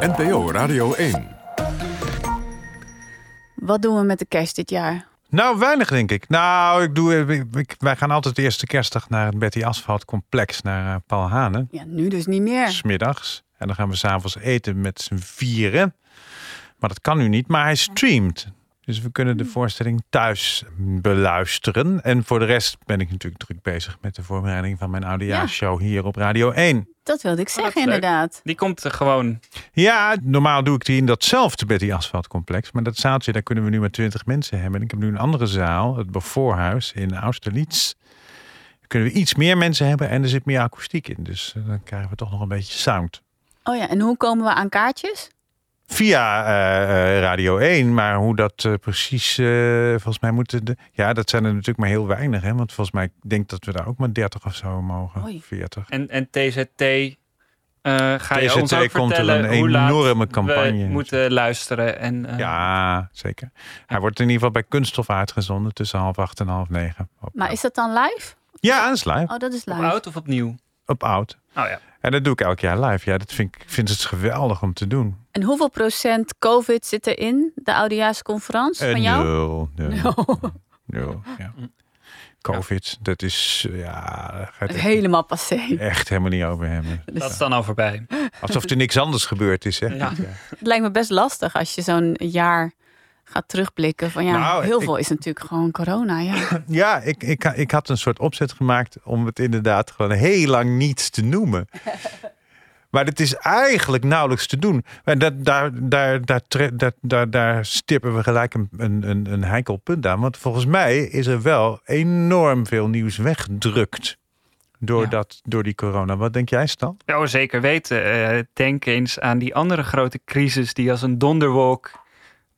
NPO Radio 1. Wat doen we met de kerst dit jaar? Nou, weinig denk ik. Nou, ik doe, ik- ik- wij gaan altijd de eerste kerstdag naar het Betty Asphalt complex, naar eh, Paul Hanen. Ja, nu dus niet meer. Smiddags. En dan gaan we s'avonds eten met z'n vieren. Maar dat kan nu niet, maar hij streamt. Dus we kunnen de voorstelling thuis beluisteren. En voor de rest ben ik natuurlijk druk bezig met de voorbereiding van mijn oudejaarsshow hier op Radio 1. Dat wilde ik Oh, zeggen, leuk. inderdaad. Die komt er gewoon. Ja, normaal doe ik die in datzelfde Betty Asphalt complex. Maar dat zaaltje, daar kunnen we nu maar 20 mensen hebben. En ik heb nu een andere zaal, het Bevoorhuis in Austerlitz. Daar kunnen we iets meer mensen hebben en er zit meer akoestiek in. Dus eh, dan krijgen we toch nog een beetje sound. Oh ja, en hoe komen we aan kaartjes? Via eh, eh, Radio 1, maar hoe dat eh, precies, eh, volgens mij moeten de... Ja, dat zijn er natuurlijk maar heel weinig, hè. Want volgens mij, ik denk dat we daar ook maar 30 of zo mogen. Oei. 40. En, en TZT. eh ga je TZT ons ook komt er vertellen een hoe laat enorme campagne. we moeten luisteren. En, eh, Ja, zeker. Hij wordt in ieder geval bij Kunststof uitgezonden tussen half acht en half negen. Op, Maar is dat dan live? Ja, dat is live. Oh, dat is Op live. oud of opnieuw? Op oud. Oh ja. En dat doe ik elk jaar live. Ja, dat vind ik, ik vind het geweldig om te doen. En hoeveel procent COVID zit erin, de oudejaarsconferentie Eh, van jou? Nul. Nul. Nul. nul, ja. Covid, dat is, ja, daar gaat het Helemaal passé. echt helemaal niet over hebben. Dat is dan al voorbij. Alsof er niks anders gebeurd is, hè? Ja. Het lijkt me best lastig als je zo'n jaar gaat terugblikken. Van ja, Nou, heel ik- veel is natuurlijk gewoon corona. Ja. Ja, ik, ik, ik had een soort opzet gemaakt om het inderdaad gewoon heel lang niets te noemen. Maar het is eigenlijk nauwelijks te doen. En dat, daar, daar, daar, daar, daar, daar stippen we gelijk een, een, een, een heikel punt aan. Want volgens mij is er wel enorm veel nieuws weggedrukt. Door, Ja. dat, door die corona. Wat denk jij, Stan? Ja, zeker weten. Eh, denk eens aan die andere grote crisis die als een donderwolk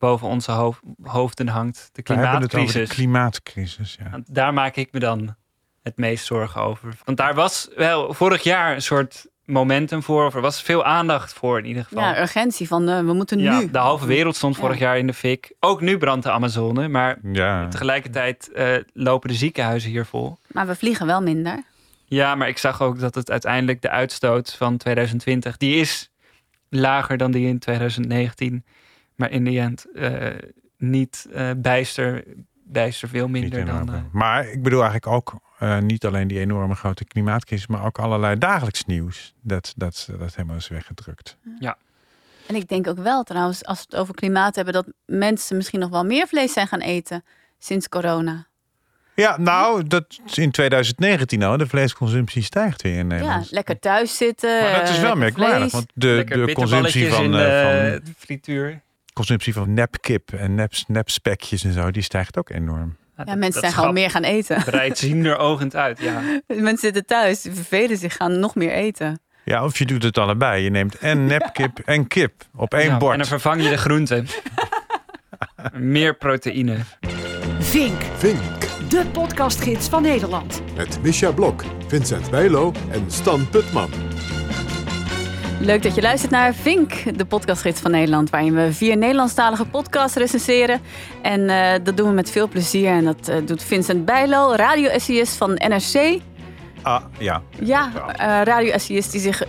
boven onze hoofd- hoofden hangt. De klimaatcrisis. klimaatcrisis. Ja. Want Daar maak ik me dan het meest zorgen over. Want daar was wel vorig jaar een soort momentum voor. Of er was veel aandacht voor in ieder geval. ja, urgentie van eh, we moeten Ja, nu. de halve wereld stond Ja. vorig jaar in de fik. Ook nu brandt de Amazone. Maar Ja. tegelijkertijd eh, lopen de ziekenhuizen hier vol. Maar we vliegen wel minder. Ja, maar ik zag ook dat het uiteindelijk de uitstoot van 2020... die is lager dan die in 2019. Maar in de end eh, niet eh, bijster, bijster veel minder dan... eh, Maar ik bedoel eigenlijk ook eh, niet alleen die enorme grote klimaatcrisis, maar ook allerlei dagelijks nieuws. Dat, dat, dat helemaal is weggedrukt. En ik denk ook wel trouwens, als we het over klimaat hebben, dat mensen misschien nog wel meer vlees zijn gaan eten sinds corona. Ja, nou, dat is in 2019 al. De vleesconsumptie stijgt weer in Ja, Nederland. lekker thuis zitten. maar dat is wel merkwaardig, vlees. want de, de consumptie van, in eh, de van, frituur. Consumptie van nepkip en nep, nepspekjes en zo, die stijgt ook enorm. Ja, mensen zijn gewoon meer gaan eten. Breidt zien er ogend uit, ja. mensen zitten thuis, die vervelen zich, gaan nog meer eten. Ja, of je doet het allebei. Je neemt en nepkip en kip op één Ja, En bord. dan vervang je de groenten. meer proteïne. Vink, Vink. de podcastgids van Nederland. Met Misha Blok, Vincent Bijlo en Stan Putman. Leuk dat je luistert naar Vink, de podcastgids van Nederland, waarin we vier Nederlandstalige podcasts recenseren. En eh, dat doen we met veel plezier. En dat eh, doet Vincent Bijlo, radio-essayist van NRC. Ah, ja. Ja, eh radio-essayist die zich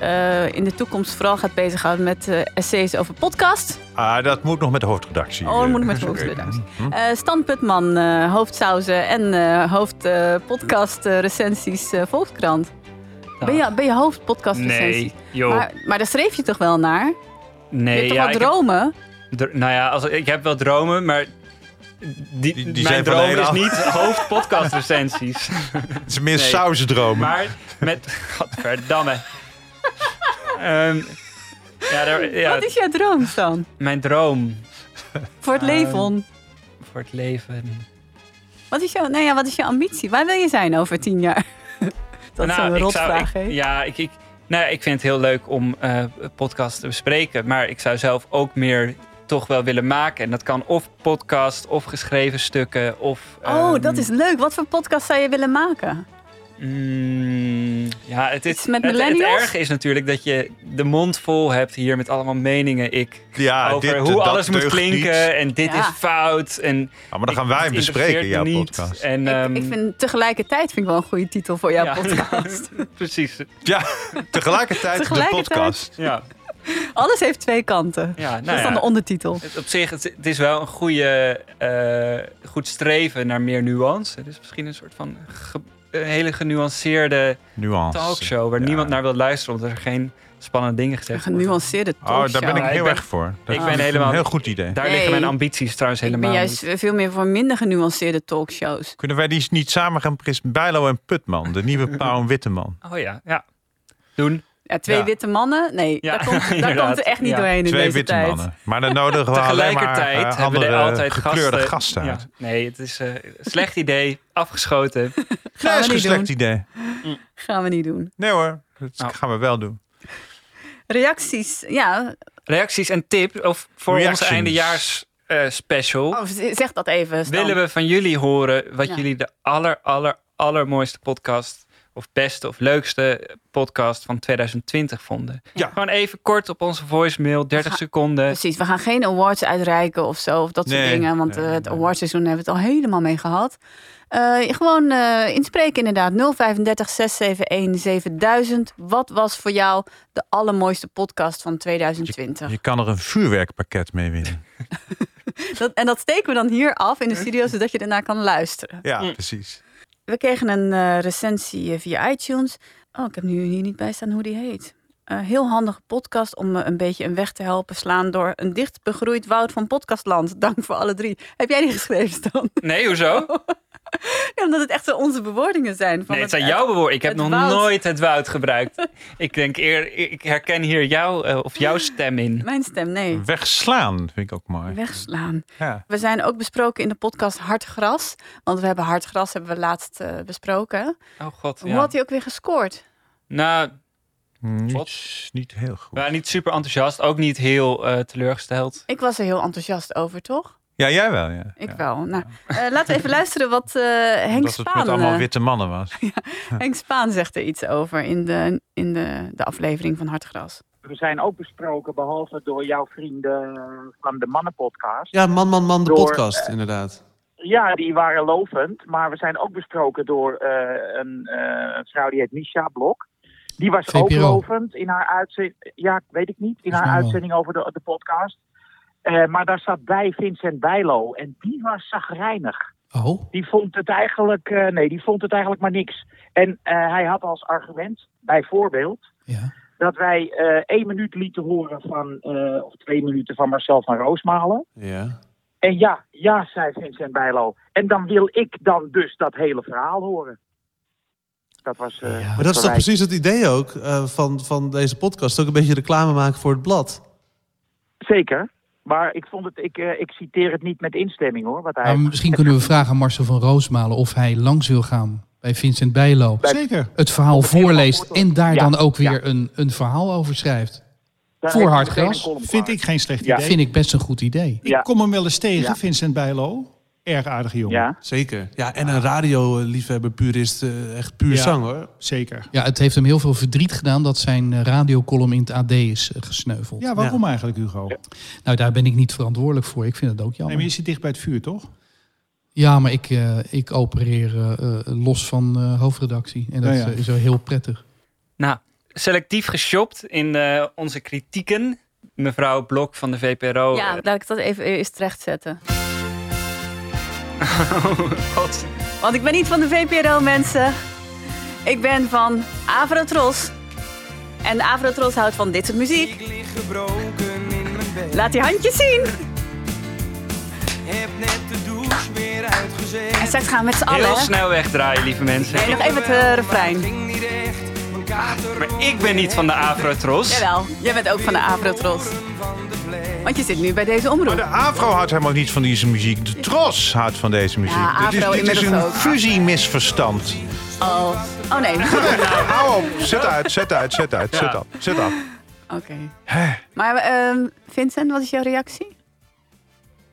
in de toekomst vooral gaat bezighouden met essays over podcast. Ah, dat moet nog met de hoofdredactie. Oh, dat moet met de hoofdredactie. Hm. Stan Putman, eh hoofdsauzen en hoofd podcast recensies eh, Volkskrant. Ben je, ben je hoofd podcast recensies? Nee, joh. Maar, maar daar schreef je toch wel naar? je nee, hebt toch ja, wel ik heb- dromen? dr- nou ja, als, ik heb wel dromen, maar die, Die- die mijn zijn van droom is af- niet hoofdpodcastrecensies. Het is meer Nee. sausdromen. maar met... Godverdamme. Ehm ja, daar, ja, Wat is jouw droom, Stan? mijn droom Voor het Ehm, leven? voor het leven. Wat is, jouw, nou ja, wat is jouw ambitie? Waar wil je zijn over tien jaar? Dat is Nou, zo'n ik rotvraag, hè? Ja, ik, ik, nou, ik vind het heel leuk om podcasts te bespreken. Maar ik zou zelf ook meer toch wel willen maken. En dat kan of podcast, of geschreven stukken, of... Oh, ehm, dat is leuk. Wat voor podcast zou je willen maken? Mm, ja, het, is, met het, het erge is natuurlijk dat je de mond vol hebt hier met allemaal meningen. Ik, ja, over dit, hoe alles moet klinken niet. en dit Ja. is fout. En Ah, maar dan gaan wij bespreken, interesseert jouw niet. podcast. En, Ik, ehm, ik vind tegelijkertijd vind ik wel een goede titel voor jouw Ja. podcast. Precies, Ja, tegelijkertijd, de podcast. ja. Alles heeft twee kanten. Ja, nou dat is dan ja. de ondertitel. Het, op zich, het, het is wel een goede, eh, goed streven naar meer nuance. Het is misschien een soort van ge- een hele genuanceerde Nuance. talkshow... waar Ja. niemand naar wil luisteren... omdat er geen spannende dingen Een gezegd worden. genuanceerde Oh, talkshow. daar ben ik ik heel ben- erg voor. Dat ik is ben een helemaal- heel goed idee. Daar Nee. liggen mijn ambities trouwens Ik helemaal ben juist niet. veel meer voor minder genuanceerde talkshows. Kunnen wij die niet samen gaan presenteren? Bijlo en Putman, de nieuwe Pauw en Witteman. Oh ja, ja. Doen. Ja, twee Ja. witte mannen? Nee, Ja, daar, komt, daar komt er echt niet Ja. doorheen in Twee deze witte tijd. mannen. Maar dan nodigen we alleen maar Tegelijkertijd eh, hebben we er andere altijd gekleurde gasten. gasten uit. nee, het is eh, een slecht idee. Afgeschoten. Gaan Nee, we is een niet slecht doen. idee. Gaan we niet doen. Nee hoor, dat Oh. gaan we wel doen. Reacties, ja. Reacties en tips of voor Reactions. onze eindejaars eh, special. Oh, zeg dat even. Stan. willen we van jullie horen wat Ja. jullie de aller, aller, allermooiste podcast of beste of leukste podcast van 2020 vonden. Ja. Gewoon even kort op onze voicemail, 30 ga- seconden. Precies, we gaan geen awards uitreiken of zo, of dat soort dingen. Want nee, eh, het nee. awardseizoen hebben we het al helemaal mee gehad. Eh, gewoon eh, inspreken inderdaad. 035 671 7000. Wat was voor jou de allermooiste podcast van 2020? Je kan er een vuurwerkpakket mee winnen. Dat, en dat steken we dan hier af in de studio, zodat je ernaar kan luisteren. Ja, Mm. precies. We kregen een eh, recensie eh, via iTunes. Oh, ik heb nu hier niet bij staan hoe die heet. Een heel handige podcast om me een beetje een weg te helpen slaan door een dicht begroeid woud van podcastland. Dank voor alle drie. Heb jij die geschreven, Stan? Nee, hoezo? Ja, omdat het echt zo onze bewoordingen zijn. Van Nee, het zijn jouw bewoordingen. Ik heb nog woud. nooit het woud gebruikt. ik denk eer, ik herken hier jou eh, of jouw stem in. Mijn stem, nee. Wegslaan vind ik ook mooi. Wegslaan. Ja. We zijn ook besproken in de podcast Hard Gras. Want we hebben Hard Gras hebben we laatst eh, besproken. Oh god, Hoe ja. had hij ook weer gescoord? Nou, Niet, niet heel goed. waren niet super enthousiast. Ook niet heel eh, teleurgesteld. Ik was er heel enthousiast over, toch? Ja, jij wel, ja. Ik Ja. wel. Nou, eh, laten we even luisteren wat eh, Henk Dat het Spaan... met allemaal eh, witte mannen was. Henk Spaan zegt er iets over in de, in de, de aflevering van Hartgras. We zijn ook besproken, behalve door jouw vrienden van de Mannenpodcast. Ja, Man, Man, Man, de Door, podcast, inderdaad. Ja, die waren lovend. Maar we zijn ook besproken door eh, een eh, vrouw die heet Misha Blok. Die was ook lovend in haar uitzending. Ja, weet ik niet. In haar uitzending over de, de podcast. Eh, maar daar zat bij Vincent Bijlo. En die was zagrijnig. Oh, Die vond het eigenlijk, eh, nee, die vond het eigenlijk maar niks. En eh, hij had als argument, bijvoorbeeld, ja. dat wij eh, één minuut lieten horen van, eh, of twee minuten van Marcel van Roosmalen. Ja. En ja, ja, zei Vincent Bijlo. En dan wil ik dan dus dat hele verhaal horen. Dat was. eh, Ja. Maar dat is toch precies het idee ook eh, van, van deze podcast. Ook een beetje reclame maken voor het blad. Zeker. Maar ik vond het, ik, eh, ik citeer het niet met instemming hoor. Wat hij Nou, misschien kunnen we vragen aan Marcel van Roosmalen of hij langs wil gaan bij Vincent Bijlo. Bij- Zeker. Het verhaal voorleest en daar ja, dan ook weer ja. een, een verhaal over schrijft. Daar voor hard gras Vind ik geen slecht Ja. idee. Vind ik best een goed idee. Ik kom hem wel eens tegen, Ja. Vincent Bijlo. Erg aardige jongen. Ja, Zeker. Ja, en een radioliefhebber, purist, eh, echt puur Ja. zang hoor. Zeker. Ja, het heeft hem heel veel verdriet gedaan dat zijn eh, radiocolumn in het AD is eh, gesneuveld. Ja, waarom eigenlijk, Hugo? Nou, daar ben ik niet verantwoordelijk voor. Ik vind het ook Nee, jammer. maar je zit dicht bij het vuur, toch? Ja, maar ik, eh, ik opereer los van eh, hoofdredactie. En dat Ja, ja. is, wel heel prettig. Nou, selectief geshopt in eh, onze kritieken. Mevrouw Blok van de VPRO. Ja, laat ik dat even eerst rechtzetten. God. Want ik ben niet van de VPRO, mensen. Ik ben van Avrotros. En Avrotros houdt van dit soort muziek. Laat die handjes zien. En straks gaan we met z'n allen. Heel hè? snel wegdraaien, lieve mensen. Nee, nog even het refrein. Maar ik ben niet van de Afrotros. Jawel, jij bent ook van de Avrotros. Want je zit nu bij deze Maar omroep. de Afro houdt helemaal niet van deze muziek. De Tros houdt van deze muziek. Ja, dit is, dit is een ook. fusiemisverstand. Oh, oh nee. Hou op. Zet uit, zet uit, zet uit. Zet Ja. af. Zet af. Oké. Maar ehm, Vincent, wat is jouw reactie?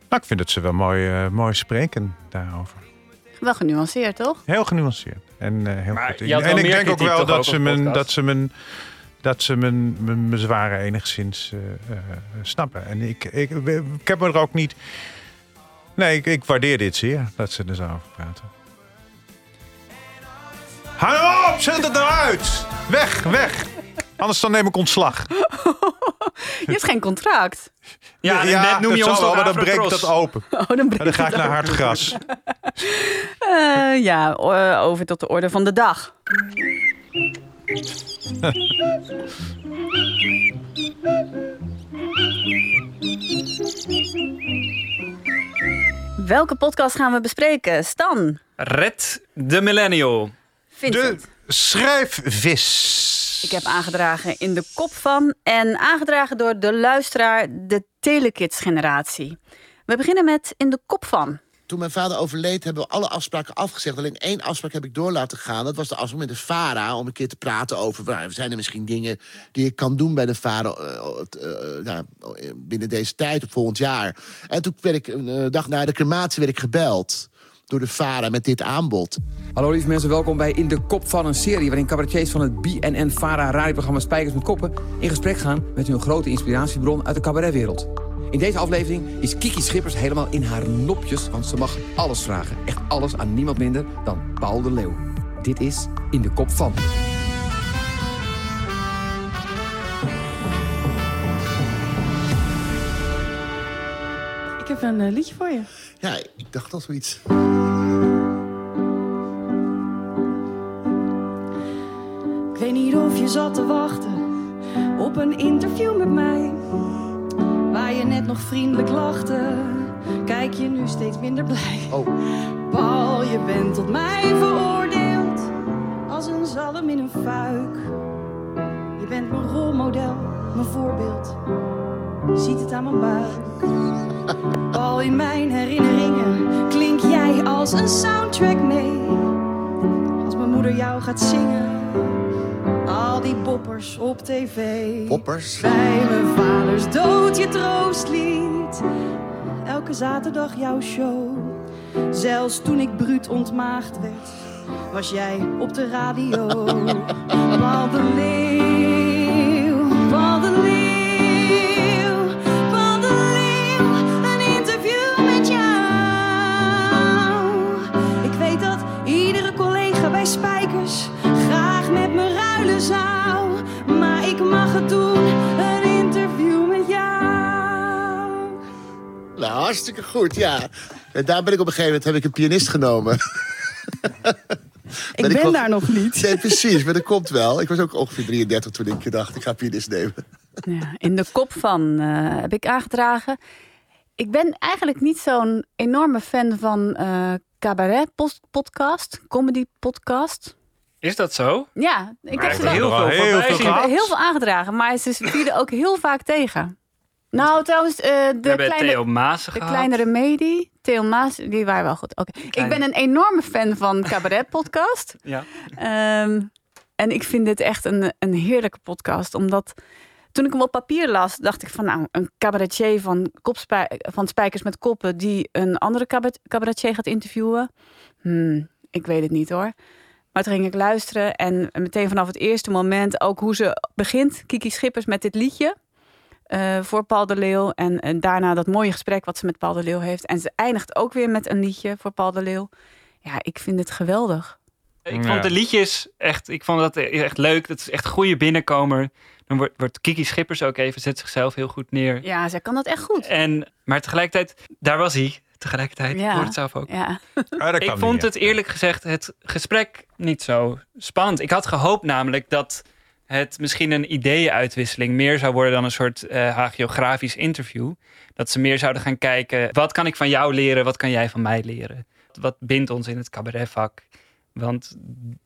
Nou, ik vind dat ze wel mooi, eh, mooi spreken daarover. Wel genuanceerd, toch? Heel genuanceerd. En eh, heel Maar goed. je had wel en ik denk ook wel dat ook ze, op mijn, podcast? dat ze mijn dat ze mijn, mijn bezwaren enigszins eh, eh, snappen. En ik, ik, ik heb me er ook niet... Nee, ik, ik waardeer dit zeer, dat ze er zo over praten. Hou nou op, zet het eruit! Weg, weg! Anders dan neem ik ontslag. Je hebt geen contract. Ja, noem je dat ons zal wel, maar dan breek ik Afrocross. dat open. Oh, dan breekt dan ga ik naar hard gras. Eh, ja, over tot de orde van de dag. Welke podcast gaan we bespreken? Stan, Red de Millennial. Vincent. De schrijfvis. Ik heb aangedragen in de kop van en aangedragen door de luisteraar de Telekids-generatie. We beginnen met in de kop van. Toen mijn vader overleed, hebben we alle afspraken afgezegd. Alleen één afspraak heb ik door laten gaan. Dat was de afspraak met de VARA. Om een keer te praten over... nou, zijn er misschien dingen die ik kan doen bij de VARA... eh, eh, nou, binnen deze tijd, of volgend jaar. En toen werd ik een eh, dag na de crematie werd ik gebeld... door de VARA met dit aanbod. Hallo lieve mensen, welkom bij In de Kop van een serie... waarin cabaretiers van het BNN Vara radioprogramma Spijkers met Koppen... in gesprek gaan met hun grote inspiratiebron uit de cabaretwereld. In deze aflevering is Kiki Schippers helemaal in haar nopjes... want ze mag alles vragen. Echt alles aan niemand minder dan Paul de Leeuw. Dit is In de Kop van. Ik heb een eh, liedje voor je. Ja, ik dacht al zoiets. Ik weet niet of je zat te wachten op een interview met mij. Waar je net nog vriendelijk lachte, kijk je nu steeds minder blij. Oh. Paul, je bent tot mij veroordeeld als een zalm in een fuik. Je bent mijn rolmodel, mijn voorbeeld. Je ziet het aan mijn buik. Paul, in mijn herinneringen klink jij als een soundtrack mee. Als mijn moeder jou gaat zingen. Al die poppers op tv. Poppers? Bij mijn vaders dood je troostlied. Elke zaterdag jouw show. Zelfs toen ik bruut ontmaagd werd, was jij op de radio. Paul Doen, een interview met jou. Nou, hartstikke goed, ja. En daar ben ik op een gegeven moment heb ik een pianist genomen. Ik ben, daar nog niet. Nee, precies, maar dat komt wel. Ik was ook ongeveer 33 toen ik dacht, ik ga pianist nemen. Ja, in de kop van eh, heb ik aangedragen. Ik ben eigenlijk niet zo'n enorme fan van eh cabaret post- podcast, comedy podcast. Is dat zo? Ja, ik Maar heb ik ze wel heel veel heel veel gehad. heel veel aangedragen, maar ze vielen ook heel vaak tegen. Nou, trouwens, eh, de, kleine, de gehad. kleine remedie, Theo Maas, die waren wel goed. Oké. Ik ben een enorme fan van cabaret podcast. Ja. Ehm, en ik vind dit echt een, een heerlijke podcast. Omdat toen ik hem op papier las, dacht ik van nou, een cabaretier van, kopspij- van Spijkers met Koppen die een andere cabaret- cabaretier gaat interviewen. Hmm, ik weet het niet hoor. Maar toen ging ik luisteren en meteen vanaf het eerste moment ook hoe ze begint, Kiki Schippers met dit liedje. eh, voor Paul de Leeuw. En, en daarna dat mooie gesprek wat ze met Paul de Leeuw heeft. En ze eindigt ook weer met een liedje voor Paul de Leeuw. Ja, ik vind het geweldig. Ik vond de liedjes echt, ik vond dat echt leuk. Dat is echt een goede binnenkomer. Dan wordt, wordt Kiki Schippers ook even, zet zichzelf heel goed neer. Ja, zij kan dat echt goed. En, maar tegelijkertijd, daar was hij. Tegelijkertijd, Ja. hoort het zelf ook. Ja. Ah, Ik vond niet, het eerlijk gezegd het gesprek niet zo spannend. Ik had gehoopt namelijk dat het misschien een ideeënuitwisseling meer zou worden dan een soort eh, hagiografisch interview. Dat ze meer zouden gaan kijken, wat kan ik van jou leren, wat kan jij van mij leren? Wat bindt ons in het cabaretvak? Want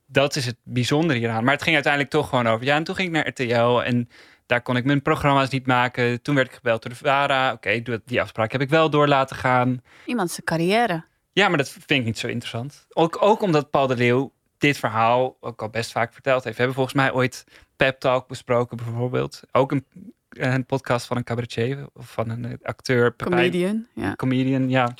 dat is het bijzondere hieraan. Maar het ging uiteindelijk toch gewoon over. Ja, en toen ging ik naar RTL en daar kon ik mijn programma's niet maken. Toen werd ik gebeld door de VARA. Oké, die afspraak heb ik wel door laten gaan. Iemand zijn carrière. Ja, maar dat vind ik niet zo interessant. Ook, ook omdat Paul de Leeuw dit verhaal ook al best vaak verteld heeft. We hebben volgens mij ooit Pep Talk besproken bijvoorbeeld. Ook een, een podcast van een cabaretier of van een eh, acteur. Pepijn- Comedian. Ja. Comedian, ja.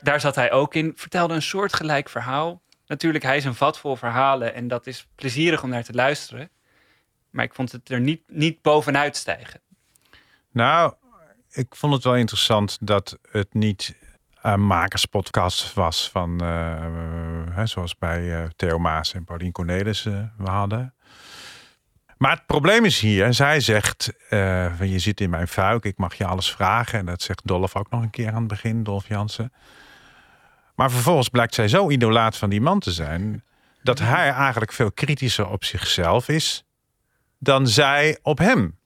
Daar zat hij ook in. Vertelde een soortgelijk verhaal. Natuurlijk, hij is een vat vol verhalen en dat is plezierig om naar te luisteren. Maar ik vond het er niet, niet bovenuit stijgen. Nou, ik vond het wel interessant dat het niet een makerspodcast was van, eh, eh, zoals bij eh, Theo Maas en Paulien Cornelis eh, we hadden. Maar het probleem is hier, zij zegt, eh, je zit in mijn fuik, ik mag je alles vragen. En dat zegt Dolf ook nog een keer aan het begin, Dolf Jansen. Maar vervolgens blijkt zij zo idolaat van die man te zijn, dat hij eigenlijk veel kritischer op zichzelf is dan zij op hem.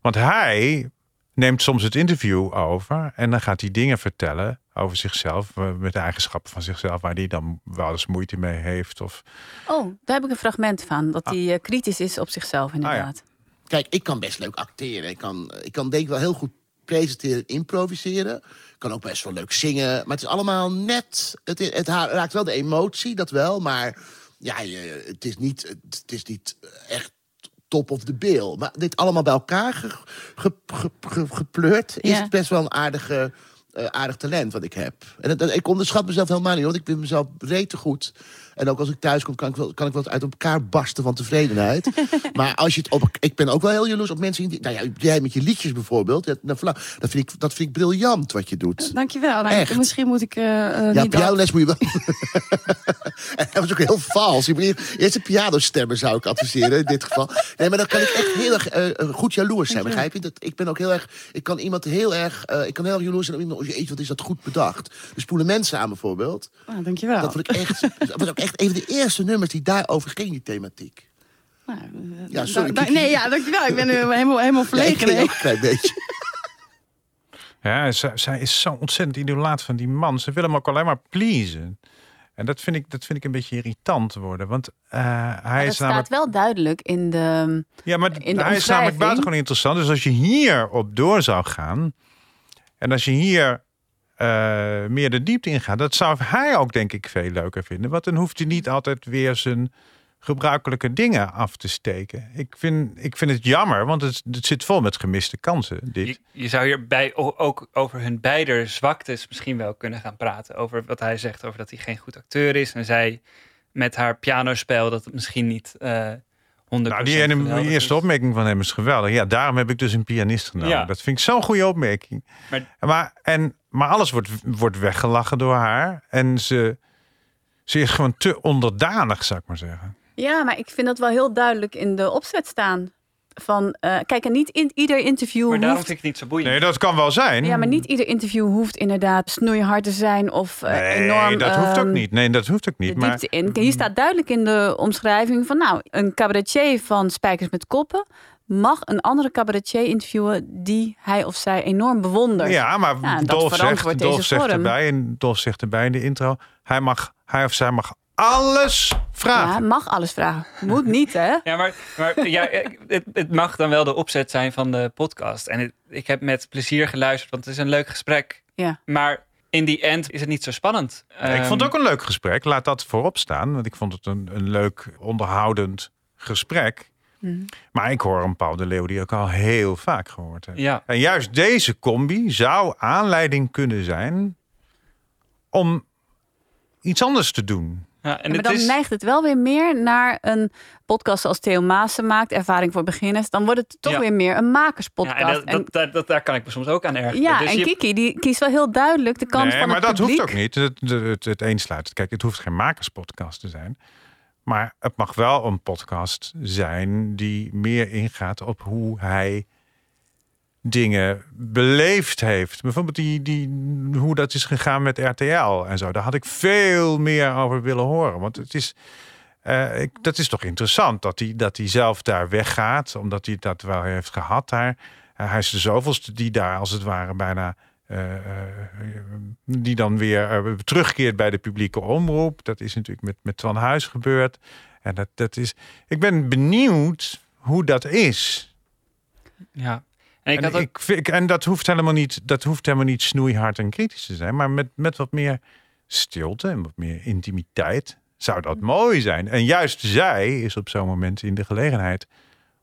Want hij neemt soms het interview over en dan gaat hij dingen vertellen over zichzelf, eh, met de eigenschappen van zichzelf, waar hij dan wel eens moeite mee heeft. Of, Oh, daar heb ik een fragment van. Dat hij eh, kritisch is op zichzelf inderdaad. Kijk, ik kan best leuk acteren. Ik kan, ik kan denk ik wel heel goed presenteren, improviseren. Ik kan ook best wel leuk zingen. Maar het is allemaal net... Het, het raakt wel de emotie, dat wel. Maar ja, je, het, is niet, het is niet echt top of the bill. Maar dit allemaal bij elkaar ge, ge- ge- ge- gepleurd... is best wel een aardige, eh, aardig talent wat ik heb. En dat, dat- ik onderschat mezelf helemaal niet, want ik vind mezelf rete goed. En ook als ik thuis kom, kan ik wel, kan ik wel uit elkaar barsten van tevredenheid. maar als je het op... Ik ben ook wel heel jaloers op mensen... Die, nou ja, jij met je liedjes bijvoorbeeld. Nou, dat, vind ik, dat vind ik briljant wat je doet. Dankjewel. Nou, Echt. Misschien moet ik eh, eh, Ja, niet... pianoles moet je wel. en dat was ook heel vals. Eerst een pianostemmer zou ik adviseren in dit geval. Nee, maar dan kan ik echt heel erg eh, eh, goed jaloers zijn, begrijp je? Dat, ik ben ook heel erg. Ik kan iemand heel erg. eh, ik kan heel erg jaloers zijn op iemand. Oh, jeetje, wat is dat goed bedacht? De spoelen mensen aan bijvoorbeeld. Nou, dankjewel. Dat vond ik echt. Dat was ook echt een van de eerste nummers die daarover ging, die thematiek. Nou, Ja, sorry. Da- da- nee, ja, dankjewel. Ik ben nu helemaal, helemaal Ja, ik verlegen. ook een klein beetje. Ja, zij, zij is zo ontzettend idolaat van die man. Ze wil hem ook alleen maar pleasen. En dat vind ik, dat vind ik een beetje irritant worden. Want eh, hij Maar dat is namelijk. staat wel duidelijk in de. Ja, maar in de hij is namelijk buitengewoon interessant. Dus als je hier op door zou gaan. En als je hier eh, meer de diepte in gaat. Dat zou hij ook denk ik veel leuker vinden. Want dan hoeft hij niet altijd weer zijn gebruikelijke dingen af te steken. Ik vind, ik vind het jammer, want het, het zit vol met gemiste kansen. Dit. Je, je zou hierbij ook over hun beide zwaktes misschien wel kunnen gaan praten. Over wat hij zegt over dat hij geen goed acteur is. En zij met haar pianospel dat het misschien niet eh 100% Nou, die ene, eerste opmerking van hem is geweldig. Ja, daarom heb ik dus een pianist genomen. Ja. Dat vind ik zo'n goede opmerking. Maar- Maar, en, maar alles wordt, wordt weggelachen door haar. En ze, ze is gewoon te onderdanig, zou ik maar zeggen. Ja, maar ik vind dat wel heel duidelijk in de opzet staan. Van, eh, kijk, en niet in ieder interview Maar daarom hoeft... vind ik het niet zo boeiend. Nee, dat kan wel zijn. Ja, maar niet ieder interview hoeft inderdaad snoeihard te zijn of eh, Nee, enorm... dat hoeft ook ehm, niet. Nee, dat hoeft ook niet. de Maar diepte in. Hier staat duidelijk in de omschrijving van, nou, een cabaretier van Spijkers met Koppen mag een andere cabaretier interviewen die hij of zij enorm bewondert. Ja, maar Ja, dat Dolf, zegt, Dolf zegt erbij, en Dolf zegt erbij in de intro, hij, mag, hij of zij mag alles vragen. Ja, mag alles vragen. Moet niet, hè? Ja, maar, maar ja, het, het mag dan wel de opzet zijn van de podcast. En het- ik heb met plezier geluisterd, want het is een leuk gesprek. Ja. Maar in die end is het niet zo spannend. ik vond het Ehm, ook een leuk gesprek, laat dat voorop staan. Want ik vond het een, een leuk, onderhoudend gesprek. Mhm. Maar ik hoor een Paul de Leeuw die ik al heel vaak gehoord heb. Ja. En juist deze combi zou aanleiding kunnen zijn om iets anders te doen. Ja, en Ja, maar dan is, neigt het wel weer meer naar een podcast zoals Theo Maassen maakt, Ervaring voor Beginners. Dan wordt het toch Ja. weer meer een makerspodcast. ja, en dat, En- dat, dat, dat- daar kan ik me soms ook aan ergeren. ja, Dus en je- Kiki die kiest wel heel duidelijk de kant nee, van maar het dat publiek. hoeft ook niet. Het, het, het, het. Kijk, het hoeft geen makerspodcast te zijn. Maar het mag wel een podcast zijn die meer ingaat op hoe hij dingen beleefd heeft. Bijvoorbeeld die, die, hoe dat is gegaan met RTL en zo. Daar had ik veel meer over willen horen. Want het is, eh, dat is toch interessant dat hij, dat zelf daar weggaat. Omdat hij dat wel heeft gehad daar. Eh, hij is de zoveelste die daar als het ware bijna... eh, die dan weer terugkeert bij de publieke omroep. Dat is natuurlijk met, met Van Huis gebeurd. En dat, dat is, ik ben benieuwd hoe dat is. ja. En ik En, had ook, ik, vind- en dat hoeft helemaal niet, dat hoeft helemaal niet snoeihard en kritisch te zijn, maar met, met wat meer stilte en wat meer intimiteit zou dat mooi zijn. En juist zij is op zo'n moment in de gelegenheid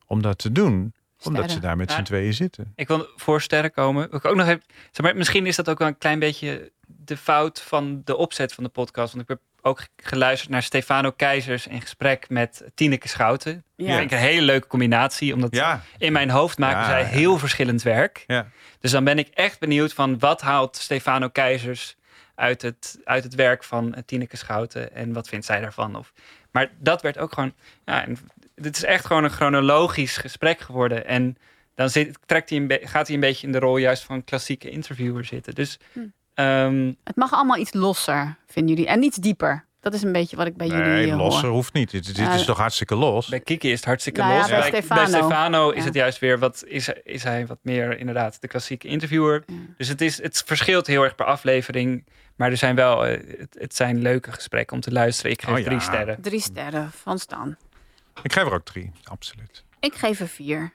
om dat te doen, omdat ze daar met Ja. z'n tweeën zitten. ik wil voor sterren komen. Ik ook nog even, zeg maar, misschien is dat ook wel een klein beetje de fout van de opzet van de podcast. Want ik ook geluisterd naar Stefano Keizers in gesprek met Tineke Schouten. Ja. Dat vind ik een hele leuke combinatie. Omdat Ja, in mijn hoofd maken Ja, zij ja. heel verschillend werk. ja. Dus dan ben ik echt benieuwd van wat haalt Stefano Keizers uit het, uit het werk van Tineke Schouten en wat vindt zij daarvan? Of, maar dat werd ook gewoon, ja, en dit is echt gewoon een chronologisch gesprek geworden. En dan zit, trekt hij een gaat hij een beetje in de rol juist van klassieke interviewer zitten. Dus Hm. Ehm, Het mag allemaal iets losser, vinden jullie. En iets dieper. Dat is een beetje wat ik bij jullie Nee, eh, losser hoor. hoeft niet. Dit, is toch hartstikke los? bij Kiki is het hartstikke Nou ja, los. bij Stefano. Stefano is Ja. het juist weer wat is, is hij wat meer inderdaad de klassieke interviewer. Dus het, is, het verschilt heel erg per aflevering. Maar er zijn wel, eh, het, het zijn leuke gesprekken om te luisteren. Ik geef Oh ja. drie sterren. Drie sterren van Stan. Ik geef er ook drie, absoluut. Ik geef er vier.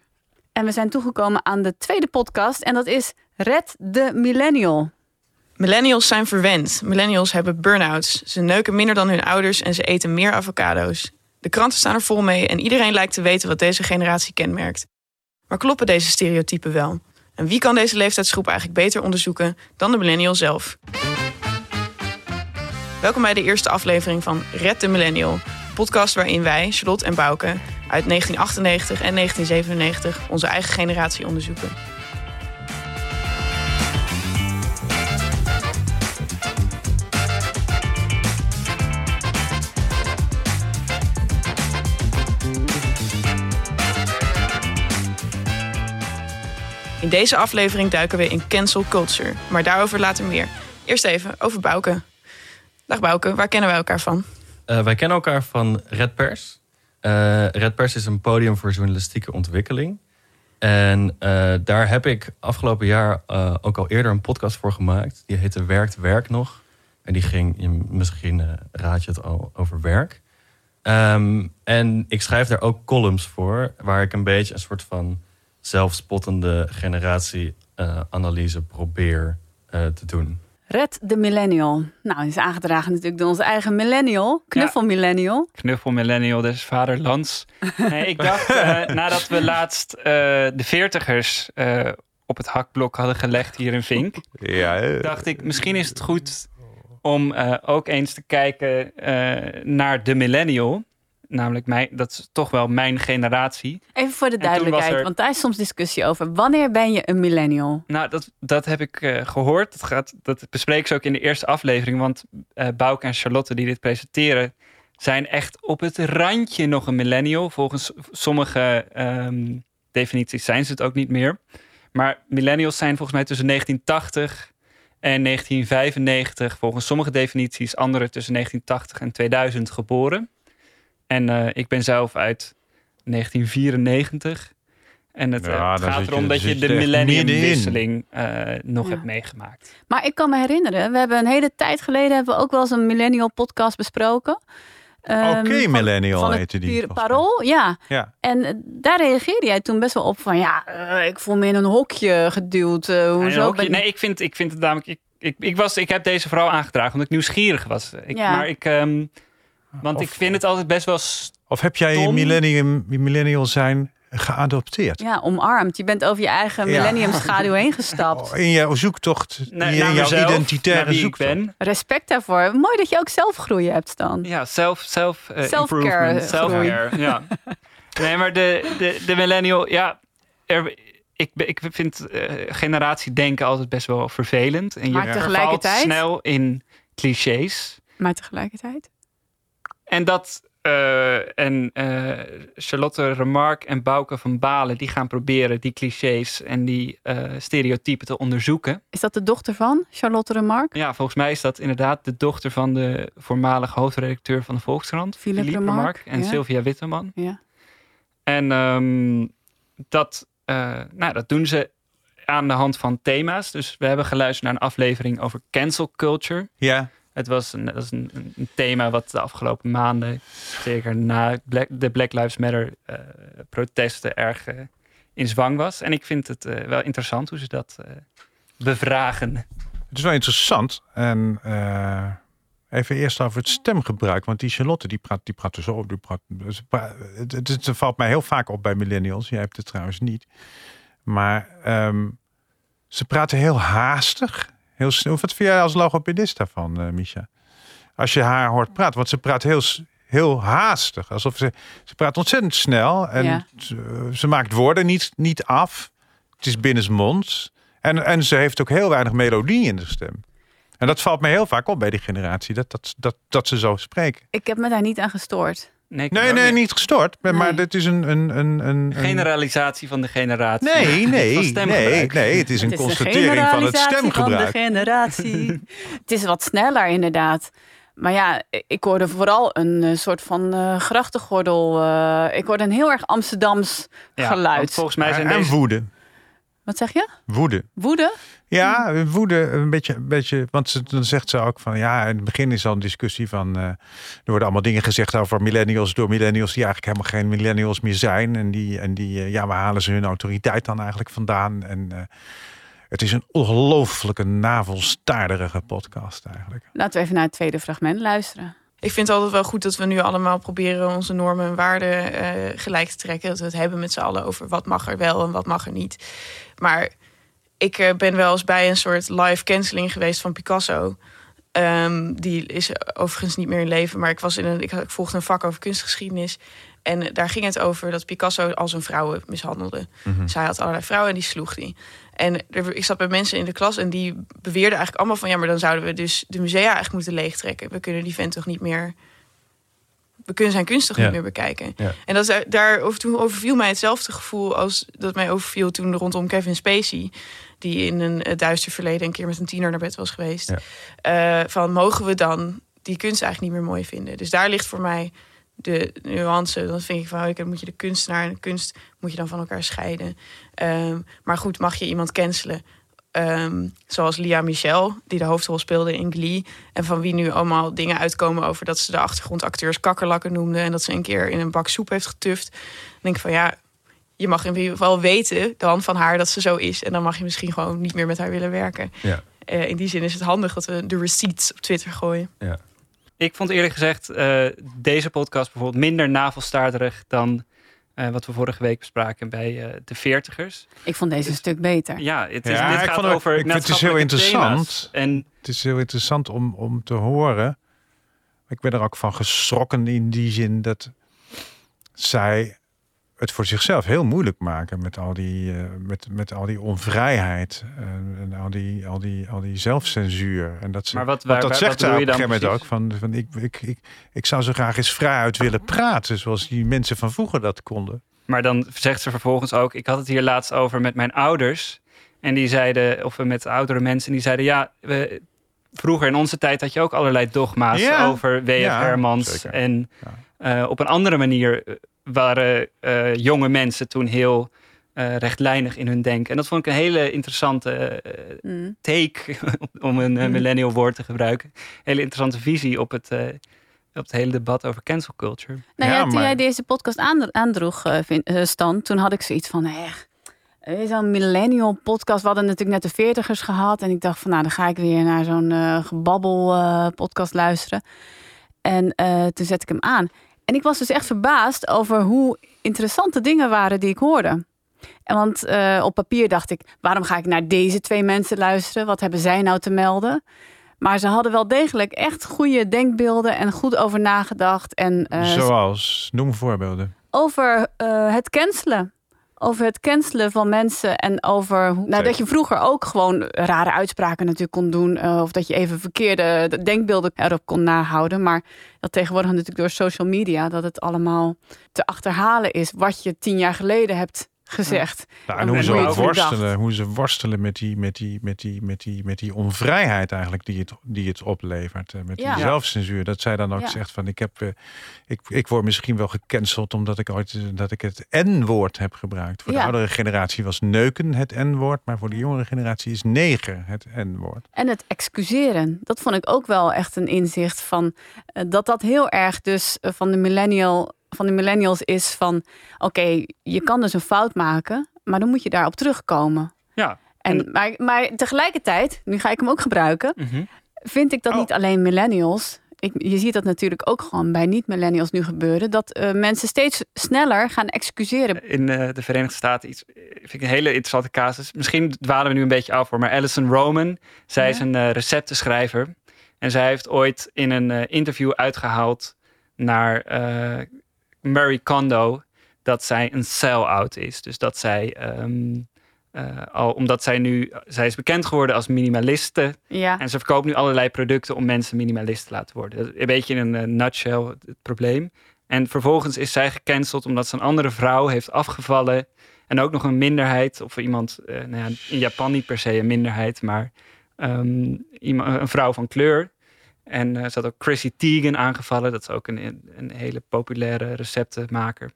En we zijn toegekomen aan de tweede podcast. En dat is Red de Millennial. Millennials zijn verwend. Millennials hebben burn-outs. Ze neuken minder dan hun ouders en ze eten meer avocado's. De kranten staan er vol mee en iedereen lijkt te weten wat deze generatie kenmerkt. Maar kloppen deze stereotypen wel? En wie kan deze leeftijdsgroep eigenlijk beter onderzoeken dan de millennial zelf? Welkom bij de eerste aflevering van Red de Millennial. een Podcast waarin wij, Charlotte en Bouke, uit 1998 en 1997 onze eigen generatie onderzoeken. In deze aflevering duiken we in cancel culture, maar daarover later meer. Eerst even over Bouke. Dag Bouke, waar kennen wij elkaar van? Eh, wij kennen elkaar van Red Pers. Eh, Red Pers is een podium voor journalistieke ontwikkeling. En eh, daar heb ik afgelopen jaar ook al eerder een podcast voor gemaakt. Die heette Werkt Werk nog. En die ging, misschien raad je het al, over werk. Ehm, en ik schrijf daar ook columns voor, waar ik een beetje een soort van zelfspottende generatieanalyse probeer eh, te doen. Red de Millennial. Nou, is aangedragen natuurlijk door onze eigen millennial. Knuffel millennial. Knuffel Millennial des Vaderlands. Nee, ik dacht, eh, nadat we laatst eh, de veertigers eh, op het hakblok hadden gelegd hier in Vink, Ja, eh, dacht ik, misschien is het goed om eh, ook eens te kijken eh, naar de millennial. Namelijk, mijn, dat is toch wel mijn generatie. Even voor de duidelijkheid, er- want daar is soms discussie over. Wanneer ben je een millennial? Nou, dat, dat heb ik eh, gehoord. Dat, gaat, dat bespreken ze ook in de eerste aflevering. Want eh Bouke en Charlotte die dit presenteren... zijn echt op het randje nog een millennial. Volgens sommige ehm, definities zijn ze het ook niet meer. Maar millennials zijn volgens mij tussen 1980 en 1995... volgens sommige definities, andere tussen 1980 en 2000 geboren. En eh, ik ben zelf uit 1994... En het, eh, Ja, het dan gaat je- erom dat je de millenniumwisseling eh nog Ja. hebt meegemaakt. Maar ik kan me herinneren, we hebben een hele tijd geleden... hebben we ook wel eens een millennial podcast besproken. Ehm, Oké, van- millennial van het heette die, Parool, ja. Ja. En daar reageerde jij toen best wel op van... ja, ik voel me in een hokje geduwd. hoezo ben nee, ik vind, ik vind het namelijk. Ik, ik, ik, was, ik heb deze vrouw aangedragen omdat ik nieuwsgierig was. Ik, Ja. Maar ik. ehm, want ik vind het altijd best wel. Of heb jij millennium, je millennial zijn geadopteerd? Ja, omarmd. Je bent over je eigen millennium schaduw heen gestapt. In jouw zoektocht, naar- in naar jouw mezelf, identitaire naar wie ik zoektocht. ben. Respect daarvoor. Mooi dat je ook zelfgroei hebt, Stan. Ja, self, self eh, Self-care. Ja. Nee, maar de, de, de millennial, ja, er, ik, ik vind eh generatiedenken altijd best wel vervelend. En je Maar tegelijkertijd- snel in clichés. Maar tegelijkertijd... En dat eh, en eh, Charlotte Remarque en Bouke van Balen die gaan proberen die clichés en die eh, stereotypen te onderzoeken. Is dat de dochter van Charlotte Remarque? Ja, volgens mij is dat inderdaad de dochter van de voormalige hoofdredacteur van de Volkskrant, Philippe Philippe Remarque, en ja. Sylvia Witteman. Ja. En ehm, dat, eh, nou, dat doen ze aan de hand van thema's. Dus we hebben geluisterd naar een aflevering over cancel culture. Ja. Het was een, een, een- thema wat de afgelopen maanden, zeker na Black, de Black Lives Matter eh, protesten, erg eh, in zwang was. En ik vind het eh, wel interessant hoe ze dat bevragen. Het is wel interessant. En even eerst over het stemgebruik. Want die Charlotte, die praat, die praat dus zo. Die praat, het valt mij heel vaak op bij millennials. Jij hebt het trouwens niet. Maar ehm, ze praten heel haastig. Heel snel. Wat vind jij als logopedist daarvan, eh Misha? Als je haar hoort praten. Want ze praat heel, heel haastig. Alsof ze, ze praat ontzettend snel. En Ja. ze, ze maakt woorden niet, niet af. Het is binnensmonds. En, en ze heeft ook heel weinig melodie in de stem. En dat valt mij heel vaak op bij die generatie. Dat, dat, dat, dat ze zo spreken. Ik heb me daar niet aan gestoord. Nee, Nee, niet. niet gestoord. Maar, maar dit is een... een, een, een, Generalisatie van de generatie. Nee, nee, nee, stemgebruik. nee. Het is een constatering van het generalisatie stemgebruik. Van de generatie. het is wat sneller inderdaad. Maar ja, ik hoorde vooral een eh, soort van eh, grachtengordel. eh, ik hoorde een heel erg Amsterdams Ja, geluid. volgens mij zijn en deze... woede. Wat zeg je? Woede. Woede? Ja, woede, een beetje, een beetje. Want ze, dan zegt ze ook van ja, in het begin is al een discussie van. eh, er worden allemaal dingen gezegd over millennials door millennials die eigenlijk helemaal geen millennials meer zijn. En die, en die eh, ja, waar halen ze hun autoriteit dan eigenlijk vandaan? En eh, het is een ongelooflijke navelstaarderige podcast eigenlijk. Laten we even naar het tweede fragment luisteren. Ik vind het altijd wel goed dat we nu allemaal proberen onze normen en waarden eh, gelijk te trekken. Dat we het hebben met z'n allen over wat mag er wel en wat mag er niet. Maar ik eh, ben wel eens bij een soort live canceling geweest van Picasso. Ehm, die is overigens niet meer in leven, maar ik, was in een, ik, ik volgde een vak over kunstgeschiedenis. En daar ging het over dat Picasso al zijn vrouwen mishandelde. Mhm. Hij had allerlei vrouwen en die sloeg die. En er, ik zat bij mensen in de klas en die beweerden eigenlijk allemaal van... ja, maar dan zouden we dus de musea eigenlijk moeten leegtrekken. We kunnen die vent toch niet meer... We kunnen zijn kunst toch Ja. niet meer bekijken. Ja. En dat, is- daar over, toen overviel mij hetzelfde gevoel... als dat mij overviel toen rondom Kevin Spacey... die in een eh, duister verleden een keer met een tiener naar bed was geweest. Eh, van, mogen we dan die kunst eigenlijk niet meer mooi vinden? Dus daar ligt voor mij de nuance. Dan vind ik van, oké, dan moet je de kunstenaar en de kunst moet je dan van elkaar scheiden. Ehm, maar goed, mag je iemand cancelen? Ehm, zoals Lia Michel, die de hoofdrol speelde in Glee. En van wie nu allemaal dingen uitkomen over dat ze de achtergrondacteurs kakkerlakken noemde. En dat ze een keer in een bak soep heeft getuft. Dan denk ik van ja, je mag in ieder geval weten dan van haar dat ze zo is. En dan mag je misschien gewoon niet meer met haar willen werken. Ja. Eh, in die zin is het handig dat we de receipts op Twitter gooien. Ja. Ik vond eerlijk gezegd eh, deze podcast bijvoorbeeld minder navelstaarderig dan eh, wat we vorige week bespraken bij eh, de veertigers. Ik vond deze een stuk beter. Ja, het is, Ja, dit ik gaat vond het- over ik vind het is heel interessant. En Het is heel interessant om, om te horen. Ik ben er ook van geschrokken in die zin dat zij het voor zichzelf heel moeilijk maken met al die, eh, met, met al die onvrijheid eh, en al die, al die, al die zelfcensuur. En dat ze, Maar wat- waar- dat waar- zegt wat zij op een gegeven moment ook. Van, van ik, ik, ik, ik zou zo graag eens vrijuit willen praten, zoals die mensen van vroeger dat konden. Maar dan zegt ze vervolgens ook: Ik had het hier laatst over met mijn ouders. En die zeiden, of met oudere mensen, die zeiden: Ja, we, vroeger in onze tijd had je ook allerlei dogma's Ja. over W.F. Ja, Hermans. zeker. En eh, op een andere manier waren eh, jonge mensen toen heel eh, rechtlijnig in hun denken. En dat vond ik een hele interessante eh, Mm. take, om een Mm. millennial woord te gebruiken. Hele interessante visie op het, eh, op het hele debat over cancel culture. Nou ja, toen jij deze podcast aandro- aandroeg, Stan, toen had ik zoiets van, echt, is een millennial podcast. We hadden natuurlijk net de veertigers gehad. En ik dacht van, nou, dan ga ik weer naar zo'n eh, gebabbel eh, podcast luisteren. En eh, toen zet ik hem aan. En ik was dus echt verbaasd over hoe interessante dingen waren die ik hoorde. En want eh, op papier dacht ik, waarom ga ik naar deze twee mensen luisteren? Wat hebben zij nou te melden? Maar ze hadden wel degelijk echt goede denkbeelden en goed over nagedacht. En eh, Zoals, noem voorbeelden. over eh, het cancelen. Over het cancelen van mensen en over hoe, nou, dat je vroeger ook gewoon rare uitspraken natuurlijk kon doen. eh, of dat je even verkeerde denkbeelden erop kon nahouden. Maar dat tegenwoordig natuurlijk door social media, dat het allemaal te achterhalen is wat je tien jaar geleden hebt gezegd. En hoe ze ook worstelen, hoe ze worstelen met die, met die, met die, met die, met die onvrijheid eigenlijk die het, die het oplevert. eh, Met Ja. zelfcensuur. Dat zij dan ook Ja. zegt van ik heb, eh, ik, ik word misschien wel gecanceld omdat ik ooit eh, dat ik het N-woord heb gebruikt. Voor de oudere generatie was neuken het N-woord, maar voor de jongere generatie is neger het N-woord. En het excuseren. Dat vond ik ook wel echt een inzicht van dat dat heel erg dus van de millennial van de millennials is van oké, je kan dus een fout maken, maar dan moet je daarop terugkomen. Ja. En, maar, maar tegelijkertijd, nu ga ik hem ook gebruiken, Mhm. vind ik dat Oh. niet alleen millennials. Ik, je ziet dat natuurlijk ook gewoon bij niet-millennials nu gebeuren. Dat eh, mensen steeds sneller gaan excuseren. in eh, de Verenigde Staten iets. eh, Vind ik een hele interessante casus. Misschien dwalen we nu een beetje af voor, maar Alison Roman, zij is een receptenschrijver. En zij heeft ooit in een interview uitgehaald naar Marie Kondo dat zij een sell-out is. Dus dat zij ehm, eh, al omdat zij nu, zij is bekend geworden als minimaliste. Ja. En ze verkoopt nu allerlei producten om mensen minimalist te laten worden. Dat is Een beetje in een eh, nutshell het, het probleem. En vervolgens is zij gecanceld omdat ze een andere vrouw heeft afgevallen. En ook nog een minderheid, of iemand, eh, nou ja, in Japan niet per se een minderheid, maar ehm, iemand, een vrouw van kleur. En eh, ze had ook Chrissy Teigen aangevallen. Dat is ook een, een hele populaire receptenmaker.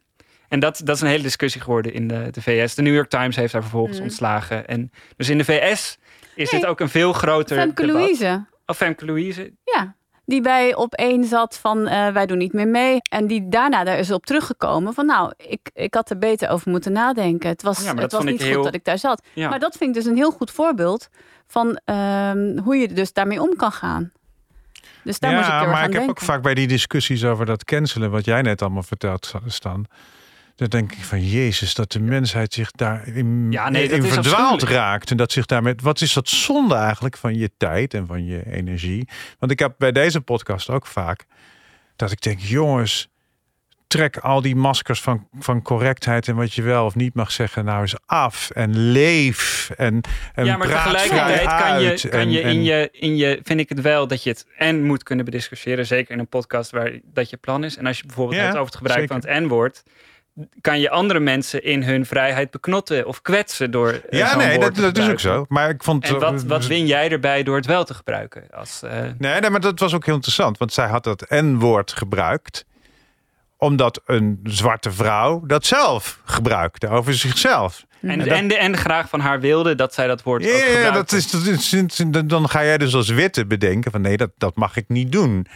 En dat, dat is een hele discussie geworden in de, de VS. De New York Times heeft haar vervolgens Mm. ontslagen. En dus in de VS is dit ook een veel groter Femke debat. Louise. Of Femke Louise. Ja, die bij op één zat van eh, wij doen niet meer mee. En die daarna daar is op teruggekomen van nou, ik, ik had er beter over moeten nadenken. Het was, Ja, het was niet goed heel- dat ik daar zat. Ja. Maar dat vind ik dus een heel goed voorbeeld van ehm, hoe je dus daarmee om kan gaan. Dus daar ja, moet ik heel erg maar aan ik heb ook vaak bij die discussies over dat cancelen, wat jij net allemaal vertelt staan. Dan denk ik van Jezus, dat de mensheid zich daar in, Ja, nee, dat in is verdwaald raakt. En dat zich daarmee. Wat is dat zonde eigenlijk van je tijd en van je energie? Want ik heb bij deze podcast ook vaak dat ik denk, jongens, trek al die maskers van, van correctheid en wat je wel of niet mag zeggen, nou eens af. En leef. En, en ja, maar tegelijkertijd kan je, kan En- je, in en- je in je, vind ik het wel dat je het en moet kunnen bediscussiëren. Zeker in een podcast waar dat je plan is. En als je bijvoorbeeld Ja, hebt over het gebruik zeker. van het N-woord, kan je andere mensen in hun vrijheid beknotten of kwetsen door. eh, Ja, nee, dat, dat is ook zo. Maar ik vond En wat, wat win jij erbij door het wel te gebruiken? Als, eh, Nee, nee, maar dat was ook heel interessant. Want zij had dat N-woord gebruikt. Omdat een zwarte vrouw dat zelf gebruikte over zichzelf. en, dat- en, de, en graag van haar wilde dat zij dat woord ook Ja, dat is, dat is, dan- dan ga jij dus als witte bedenken van nee, dat, dat mag ik niet doen.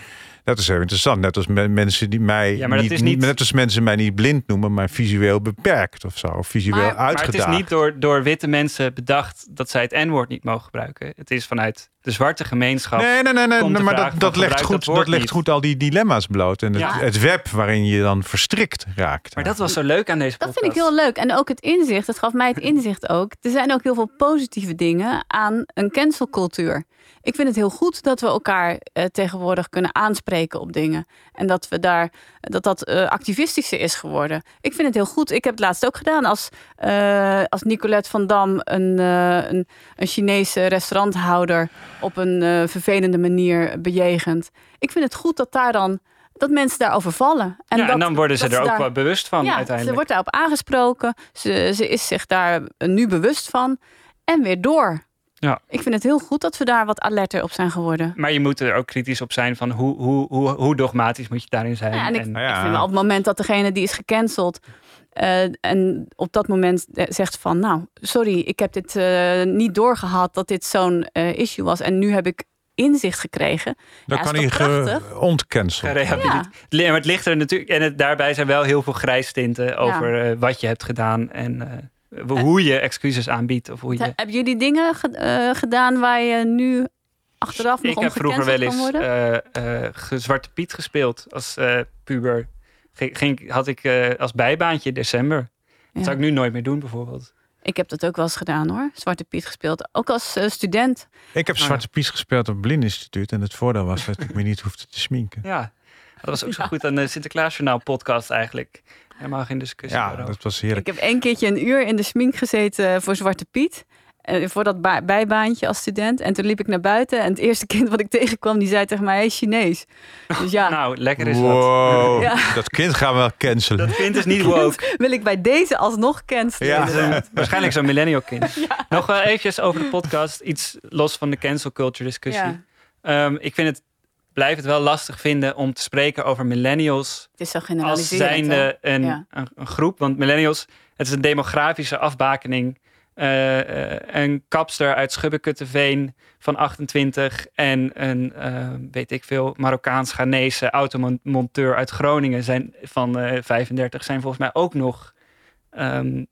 Dat is heel interessant. Net als me- mensen die mij Ja, maar dat niet, is niet- net als mensen mij niet blind noemen, maar visueel beperkt of zo, of visueel Maar, maar het uitgedaagd. is niet door, door witte mensen bedacht dat zij het N-woord niet mogen gebruiken. Het is vanuit de zwarte gemeenschap. Nee, nee, nee, nee, maar dat, dat legt, goed, dat, legt niet. goed al die dilemma's bloot. En het, Ja. het web waarin je dan verstrikt raakt. Maar dat was zo leuk aan deze Dat podcast. vind ik heel leuk. En ook het inzicht, het gaf mij het inzicht ook. Er zijn ook heel veel positieve dingen aan een cancelcultuur. Ik vind het heel goed dat we elkaar eh, tegenwoordig kunnen aanspreken op dingen. En dat we daar, dat dat eh, activistischer is geworden. Ik vind het heel goed. Ik heb het laatst ook gedaan als, eh, als Nicolette van Dam een, eh, een, een Chinese restauranthouder op een eh, vervelende manier bejegent. Ik vind het goed dat daar dan dat mensen daarover vallen. ja, dat- en dan worden ze er ook daar- wel bewust van ja, uiteindelijk. Ze wordt daarop aangesproken. Ze, ze is zich daar nu bewust van. En weer door. Ja. Ik vind het heel goed dat we daar wat alerter op zijn geworden. Maar je moet er ook kritisch op zijn van hoe, hoe, hoe, hoe dogmatisch moet je daarin zijn. Ja, en ik, En- ik vind wel op het moment dat degene die is gecanceld... eh, en op dat moment zegt van... nou, sorry, ik heb dit eh, niet doorgehad dat dit zo'n eh, issue was. En nu heb ik inzicht gekregen. Dan Ja, kan hij ontcancelen. Ja. Maar het ligt er natuurlijk. En het, daarbij zijn wel heel veel grijstinten over eh, wat je hebt gedaan en eh, hoe je excuses aanbiedt. Of hoe je... Hebben jullie dingen ge- eh, gedaan waar je nu achteraf nog Ik om heb vroeger wel eens worden? eh, eh, ge- Zwarte Piet gespeeld als eh, puber. Ging, ging- had ik eh, als bijbaantje in december. Dat Ja. zou ik nu nooit meer doen, bijvoorbeeld. Ik heb dat ook wel eens gedaan hoor. Zwarte Piet gespeeld. Ook als eh, student. Ik heb Oh, Zwarte Pies gespeeld op het Blindeninstituut. En het voordeel was dat ik me niet hoefde te sminken. Ja, dat was ook zo goed aan de Sinterklaasjournaal podcast eigenlijk. Helemaal geen discussie Ja, daarover. dat was heerlijk. Ik heb één keertje een uur in de smink gezeten voor Zwarte Piet. Eh, voor dat ba- bijbaantje als student. En toen liep ik naar buiten. En het eerste kind wat ik tegenkwam, die zei tegen mij, hij is Chinees. Dus ja, Nou, lekker is Wow, Ja. dat kind gaan we wel cancelen. dat. Kind is niet woke. wil ik bij deze alsnog cancelen. Ja. Dat een- waarschijnlijk zo'n millennial kind. Nog wel eventjes over de podcast. Iets los van de cancel culture discussie. Ja. Ehm, ik vind het, blijf het wel lastig vinden om te spreken over millennials Het is zo als generaliserend. zijnde hè? een, Ja. een, een groep. Want millennials, het is een demografische afbakening. Eh, eh, een kapster uit Schubbekutteveen van 28 en een, eh, weet ik veel, Marokkaans-Ghanese automonteur uit Groningen zijn, van eh 35 zijn volgens mij ook nog ehm,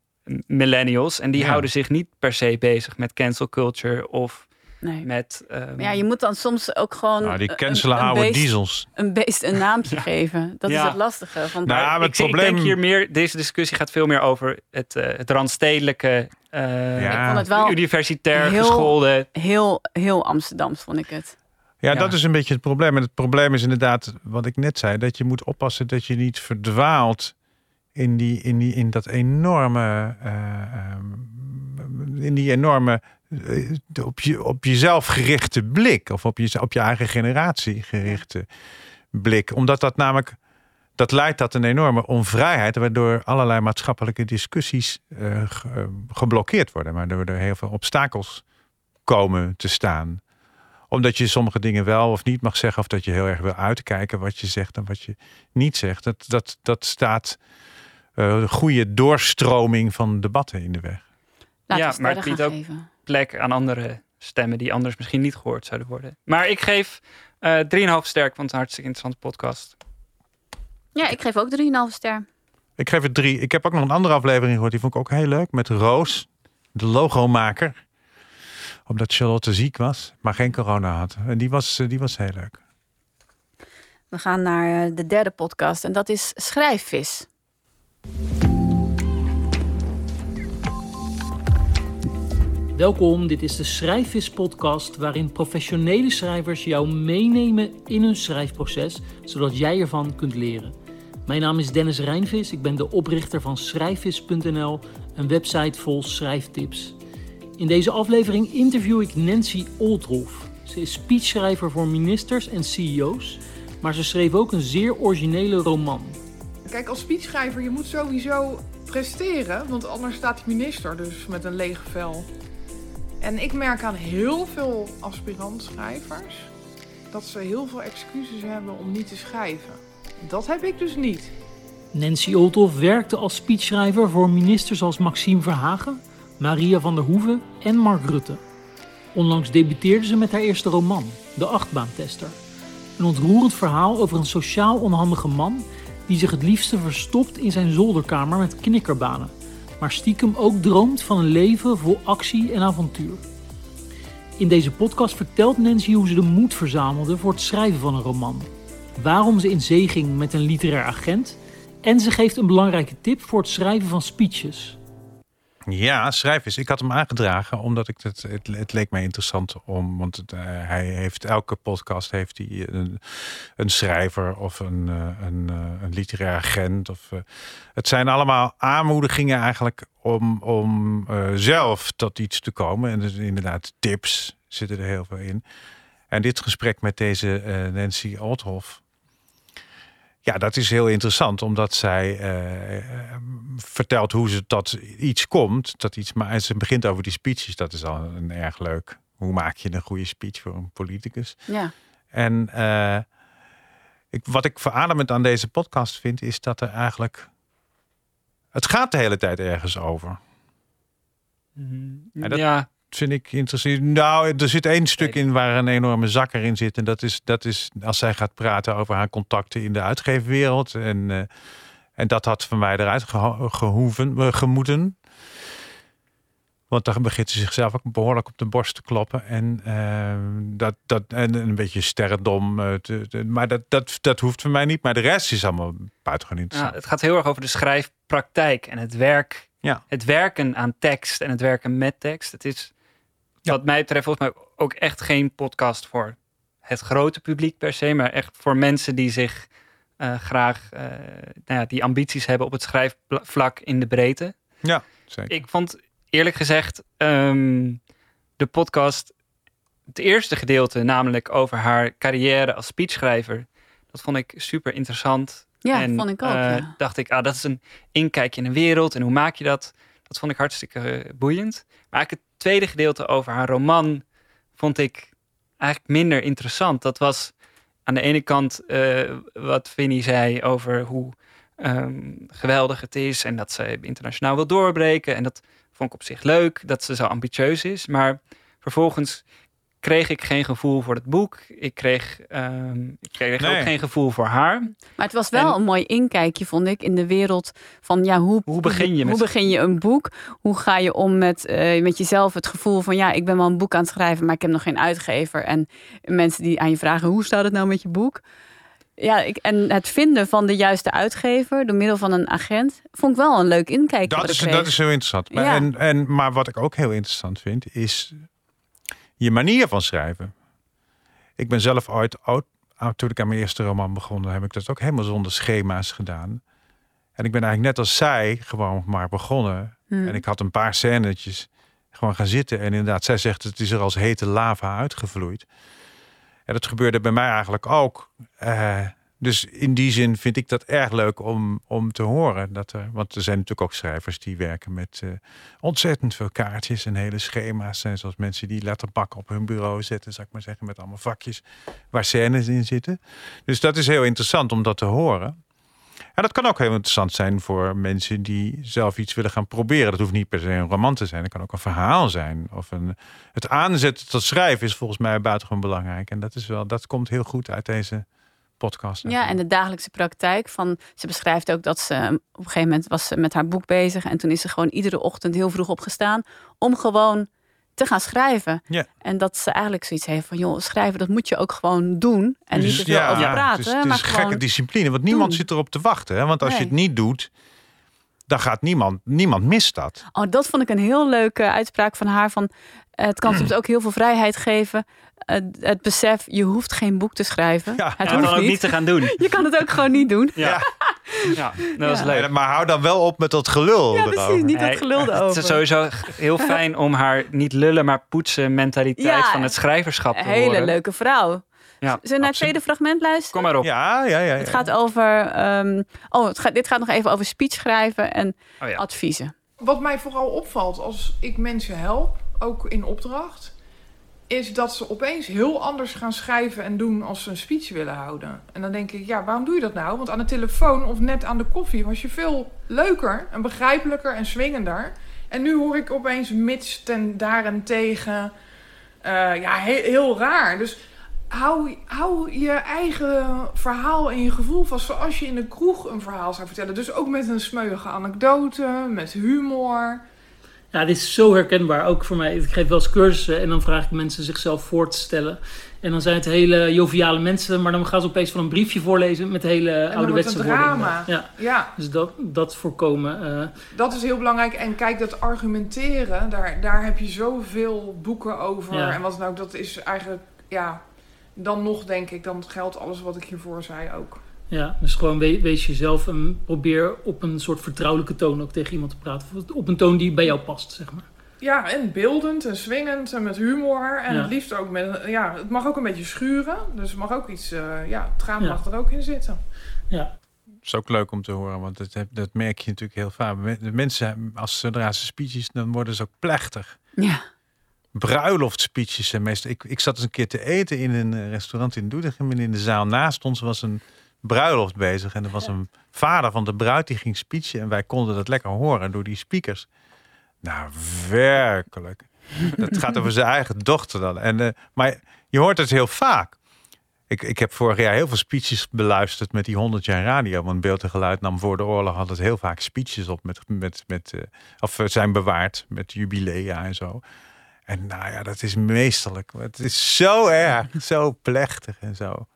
millennials. En die Ja. houden zich niet per se bezig met cancel culture of Nee. met... ehm, ja, je moet dan soms ook gewoon Nou, die cancelen oude beest, diesels. een beest een naamje geven. Dat Ja. is het lastige. Want Nou, Maar ik, ik denk hier meer, deze discussie gaat veel meer over het, eh, het randstedelijke, eh, Ja. ik vond het wel universitair heel- geschoolde. heel, heel Amsterdams vond ik het. Ja, Ja. dat is een beetje het probleem. En het probleem is inderdaad, wat ik net zei, dat je moet oppassen dat je niet verdwaalt in, die, in, die, in dat enorme, eh, ehm, in die enorme, op, je, op jezelf gerichte blik. Of op je, op je eigen generatie gerichte blik. Omdat dat namelijk, dat leidt tot een enorme onvrijheid, waardoor allerlei maatschappelijke discussies eh, eh, geblokkeerd worden, waardoor er heel veel obstakels komen te staan. Omdat je sommige dingen wel of niet mag zeggen, of dat je heel erg wil uitkijken wat je zegt en wat je niet zegt. Dat, dat, dat staat eh, een goede doorstroming van debatten in de weg. Ja, maar het biedt ook geven. Plek aan andere stemmen die anders misschien niet gehoord zouden worden. Maar ik geef eh 3,5 sterk, want het is een hartstikke interessante podcast. Ja, ik geef ook 3,5 ster. Ik geef het drie. Ik heb ook nog een andere aflevering gehoord. Die vond ik ook heel leuk. Met Roos, de logomaker. Omdat Charlotte ziek was, maar geen corona had. En die was, eh, die was heel leuk. We gaan naar eh, de derde podcast en dat is Schrijfvis. Welkom, dit is de Schrijfvis podcast waarin professionele schrijvers jou meenemen in hun schrijfproces, zodat jij ervan kunt leren. Mijn naam is Dennis Rijnvis, ik ben de oprichter van schrijfvis.nl, een website vol schrijftips. In deze aflevering interview ik Nancy Oldhoff. Ze is speechschrijver voor ministers en CEO's, maar ze schreef ook een zeer originele roman. Kijk, als speechschrijver, je moet sowieso presteren, want anders staat die minister dus met een lege vel. En ik merk aan heel veel aspirant-schrijvers dat ze heel veel excuses hebben om niet te schrijven. Dat heb ik dus niet. Nancy Oldhoff werkte als speechschrijver voor ministers als Maxime Verhagen, Maria van der Hoeven en Mark Rutte. Onlangs debuteerde ze met haar eerste roman, De Achtbaantester. Een ontroerend verhaal over een sociaal onhandige man die zich het liefste verstopt in zijn zolderkamer met knikkerbanen, maar stiekem ook droomt van een leven vol actie en avontuur. In deze podcast vertelt Nancy hoe ze de moed verzamelde voor het schrijven van een roman, waarom ze in zee ging met een literair agent en ze geeft een belangrijke tip voor het schrijven van speeches. Ja, schrijvers. Ik had hem aangedragen omdat ik het, het, leek mij interessant om. Want het, eh, hij heeft elke podcast heeft hij een, schrijver of een, eh, een, eh, een literair agent. Of, het zijn allemaal aanmoedigingen eigenlijk om, om zelf tot iets te komen. En dus inderdaad, tips zitten er heel veel in. En dit gesprek met deze Nancy Oldhoff. Ja, dat is heel interessant, omdat zij eh, vertelt hoe ze tot iets komt. Dat iets, maar ze begint over die speeches, dat is al een erg leuk. Hoe maak je een goede speech voor een politicus? Ja. En eh, ik, wat ik verademend aan deze podcast vind, is dat er eigenlijk. Het gaat de hele tijd ergens over. En dat ja. Vind ik interessant. Nou, er zit één stuk in waar een enorme zakker in zit. En dat is, dat is als zij gaat praten over haar contacten in de uitgeefwereld. En, eh, en dat had van mij eruit geho- gehoeven, eh, gemoeten. Want dan begint ze zichzelf ook behoorlijk op de borst te kloppen. En, eh, dat, dat, en een beetje sterrendom. te, te- maar dat, dat, dat hoeft voor mij niet. Maar de rest is allemaal buitengewoon Ja, interessant. het gaat heel erg over de schrijfpraktijk en het werk. Ja. Het werken aan tekst en het werken met tekst. Het is wat mij betreft volgens mij ook echt geen podcast voor het grote publiek per se, maar echt voor mensen die zich eh, graag eh, nou ja, die ambities hebben op het schrijfvlak in de breedte. Ja, zeker. Ik vond eerlijk gezegd ehm, de podcast, het eerste gedeelte, namelijk over haar carrière als speechschrijver, dat vond ik super interessant. Ja, en, vond ik ook, eh, ja. Dacht ik, ah, dat is een inkijkje in een wereld en hoe maak je dat? Dat vond ik hartstikke eh, boeiend. Maar eigenlijk het tweede gedeelte over haar roman vond ik eigenlijk minder interessant. Dat was aan de ene kant eh, wat Vinnie zei over hoe ehm, geweldig het is en dat ze internationaal wil doorbreken. En dat vond ik op zich leuk, dat ze zo ambitieus is. Maar vervolgens kreeg ik geen gevoel voor het boek. Ik kreeg, ehm, ik kreeg Nee. ook geen gevoel voor haar. Maar het was wel een mooi inkijkje, vond ik, in de wereld van ja, hoe, Hoe begin je met- hoe begin je een boek? Hoe ga je om met, eh, met jezelf het gevoel van ja, ik ben wel een boek aan het schrijven, maar ik heb nog geen uitgever. En mensen die aan je vragen, hoe staat het nou met je boek? Ja, ik, en het vinden van de juiste uitgever door middel van een agent, vond ik wel een leuk inkijkje. Dat is, dat is heel interessant. Ja. en, en, maar wat ik ook heel interessant vind, is je manier van schrijven. Ik ben zelf ooit, oud, oud- toen ik aan mijn eerste roman begon, heb ik dat ook helemaal zonder schema's gedaan. En ik ben eigenlijk net als zij gewoon maar begonnen. Hmm. En ik had een paar scènetjes gewoon gaan zitten. En inderdaad, zij zegt het is er als hete lava uitgevloeid. En dat gebeurde bij mij eigenlijk ook. Eh, dus in die zin vind ik dat erg leuk om, om te horen. Dat er, want er zijn natuurlijk ook schrijvers die werken met eh, ontzettend veel kaartjes en hele schema's. En zoals mensen die letterbakken op hun bureau zetten, zou ik maar zeggen, met allemaal vakjes waar scènes in zitten. Dus dat is heel interessant om dat te horen. En dat kan ook heel interessant zijn voor mensen die zelf iets willen gaan proberen. Dat hoeft niet per se een roman te zijn. Het kan ook een verhaal zijn. Of een, het aanzetten tot schrijven is volgens mij buitengewoon belangrijk. En dat, is wel, dat komt heel goed uit deze podcast. Ja, en de dagelijkse praktijk van. Ze beschrijft ook dat ze op een gegeven moment was ze met haar boek bezig. En toen is ze gewoon iedere ochtend heel vroeg opgestaan. Om gewoon te gaan schrijven. Ja. En dat ze eigenlijk zoiets heeft van, joh, schrijven, dat moet je ook gewoon doen. En niet te veel over praten. Dus Het is, het is maar een gekke discipline, want niemand doen. zit erop te wachten. Hè? Want als je het niet doet, dan gaat niemand, niemand mist dat. Oh, dat vond ik een heel leuke uitspraak van haar. Van, eh, het kan soms ook heel veel vrijheid geven. Het besef, je hoeft geen boek te schrijven. het Ja, hoeft dan ook niet te gaan doen. Je kan het ook gewoon niet doen. Ja, ja dat is Ja. leuk. Ja, Maar hou dan wel op met dat gelul. Ja, erover. precies, niet dat Nee, gelul Het is sowieso heel fijn om haar niet lullen, maar poetsen mentaliteit Ja, van het schrijverschap te Een hele horen. leuke vrouw. Ja, Zullen we naar het tweede fragment luisteren? Kom maar op. Ja, ja, ja. Het gaat over. ehm, oh, het gaat, dit gaat nog even over speech schrijven en Oh ja. adviezen. Wat mij vooral opvalt als ik mensen help, ook in opdracht, is dat ze opeens heel anders gaan schrijven en doen als ze een speech willen houden. En dan denk ik, ja, waarom doe je dat nou? Want aan de telefoon of net aan de koffie was je veel leuker en begrijpelijker en swingender. En nu hoor ik opeens mits ten daarentegen. eh ja, heel, heel raar. Dus hou, hou je eigen verhaal en je gevoel vast zoals je in de kroeg een verhaal zou vertellen. Dus ook met een smeuïge anekdote, met humor. Ja, dit is zo herkenbaar. Ook voor mij. Ik geef wel eens cursussen en dan vraag ik mensen zichzelf voor te stellen. En dan zijn het hele joviale mensen, maar dan gaan ze opeens van een briefje voorlezen met hele ouderwetse woorden. drama. Ja. Ja. Dus dat, dat voorkomen. eh, Dat is heel belangrijk. En kijk, dat argumenteren, daar, daar heb je zoveel boeken over. Ja. En wat nou, dat is eigenlijk, ja, dan nog denk ik, dan geldt alles wat ik hiervoor zei ook. Ja, dus gewoon we- wees jezelf en probeer op een soort vertrouwelijke toon ook tegen iemand te praten. Of Op een toon die bij jou past, zeg maar. Ja, en beeldend en swingend en met humor. En Ja. het liefst ook met, ja, het mag ook een beetje schuren. Dus het mag ook iets, eh, ja, traan Ja. mag er ook in zitten. Ja. Dat is ook leuk om te horen, want dat, heb- dat merk je natuurlijk heel vaak. De mensen, als zodra ze speeches, dan worden ze ook plechtig. Ja. Bruiloftspeeches zijn meestal. Ik, ik zat eens een keer te eten in een eh, restaurant in Doetinchem. En in de zaal naast ons was een bruiloft bezig. En er was een vader van de bruid die ging speechen. En wij konden dat lekker horen door die speakers. Nou, werkelijk. Dat gaat over zijn eigen dochter dan. En, eh, maar je hoort het heel vaak. Ik, ik heb vorig jaar heel veel speeches beluisterd met die 100 jaar radio. Want Beeld en Geluid nam voor de oorlog altijd heel vaak speeches op. Met, met, met, eh, of zijn bewaard met jubilea en zo. En nou ja, dat is meesterlijk. Het is zo erg, zo plechtig en zo.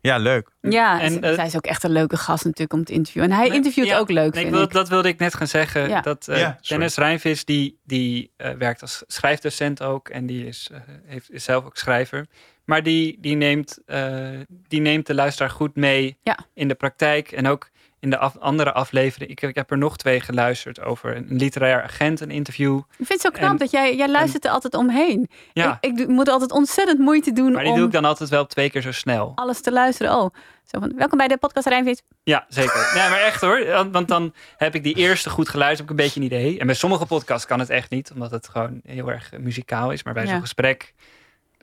Ja, leuk. Ja, En, eh, zij is ook echt een leuke gast natuurlijk om te interviewen. En hij interviewt Ja, ook leuk, nee, ik vind wil- ik. Dat wilde ik net gaan zeggen. Ja. Dat eh, Ja. Dennis Rijnvis, die, die eh, werkt als schrijfdocent ook. En die is, eh, heeft, is zelf ook schrijver. Maar die, die, neemt, eh, die neemt de luisteraar goed mee Ja. in de praktijk. En ook in de af- andere afleveringen. Ik, ik heb er nog twee geluisterd over een literair agent, een interview. Ik vind het zo knap En- dat jij, jij luistert er altijd omheen. Ja. Ik, ik moet altijd ontzettend moeite doen Maar die om doe ik dan altijd wel twee keer zo snel. alles te luisteren. Oh, zo van, welkom bij de podcast Rijnvis. Ja, zeker. Ja, maar echt hoor. Want- dan heb ik die eerste goed geluisterd, heb ik een beetje een idee. En bij sommige podcasts kan het echt niet, omdat het gewoon heel erg eh, muzikaal is. Maar bij Ja. zo'n gesprek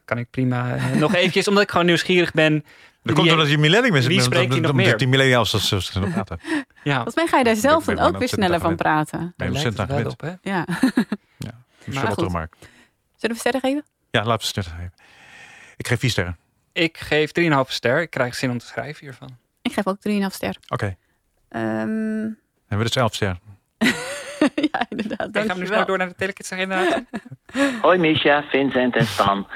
kan ik prima eh, nog eventjes, omdat ik gewoon nieuwsgierig ben. Dat komt omdat je millennium is. Wie spreekt hier nog meer? Die millennials dat snel praten. Ja. Volgens mij ga je daar zelf dan ook weer sneller van praten. Het aan wel gewend. op, hè? Ja. Charlotte goed. Zullen we sterren geven? Ja, laten we sterren geven. Ik geef vier sterren. Ik geef 3,5 ster. Ik krijg zin om te schrijven hiervan. Ik geef ook 3,5 ster. Oké, Ehm, hebben we dus elf sterren. ja, inderdaad. Ik ga nu snel door naar de telekids. Hoi Misha, Vincent en Stan.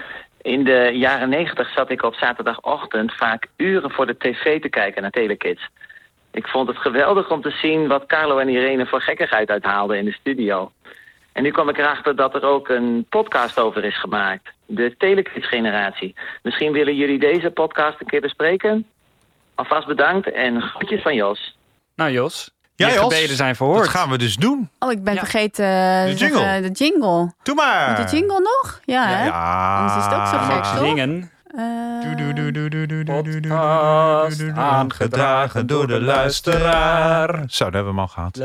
In de jaren negentig zat ik op zaterdagochtend vaak uren voor de tv te kijken naar Telekids. Ik vond het geweldig om te zien wat Carlo en Irene voor gekkigheid uithaalden in de studio. En nu kwam ik erachter dat er ook een podcast over is gemaakt. De Telekids-generatie. Misschien willen jullie deze podcast een keer bespreken? Alvast bedankt en groetjes van Jos. Nou Jos, Ja, je Jos, gebeden zijn verhoord. Dat gaan we dus doen. Oh, ik ben Ja. vergeten eh, De zeggen, jingle. de jingle. Doe maar. Moet de jingle nog? Ja, hè? Ja, Anders is het ook zo ja. gek, toch? zingen. Podcast aangedragen door de luisteraar. Zo, dat hebben we hem al gehad.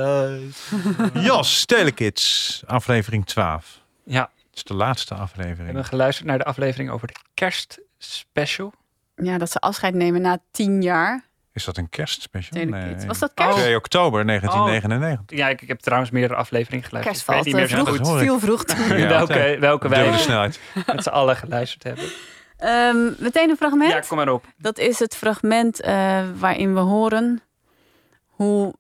Jos, Telekids, aflevering 12. Ja. Het is de laatste We aflevering. hebben geluisterd naar de aflevering over de kerstspecial. Ja, dat ze afscheid nemen na tien jaar. Is dat een kerstspecial? Telekids. Was dat kerst? 2 oktober 1999. Ja, ik, ik heb trouwens meerdere afleveringen geluisterd. Kerst ik weet valt, niet meer eh, zo vroeg, viel vroeg. Ja, welke, welke wij Dubbele snelheid. met z'n allen geluisterd hebben. Ehm, meteen een fragment. Ja, kom maar op. Dat is het fragment eh, waarin we horen hoe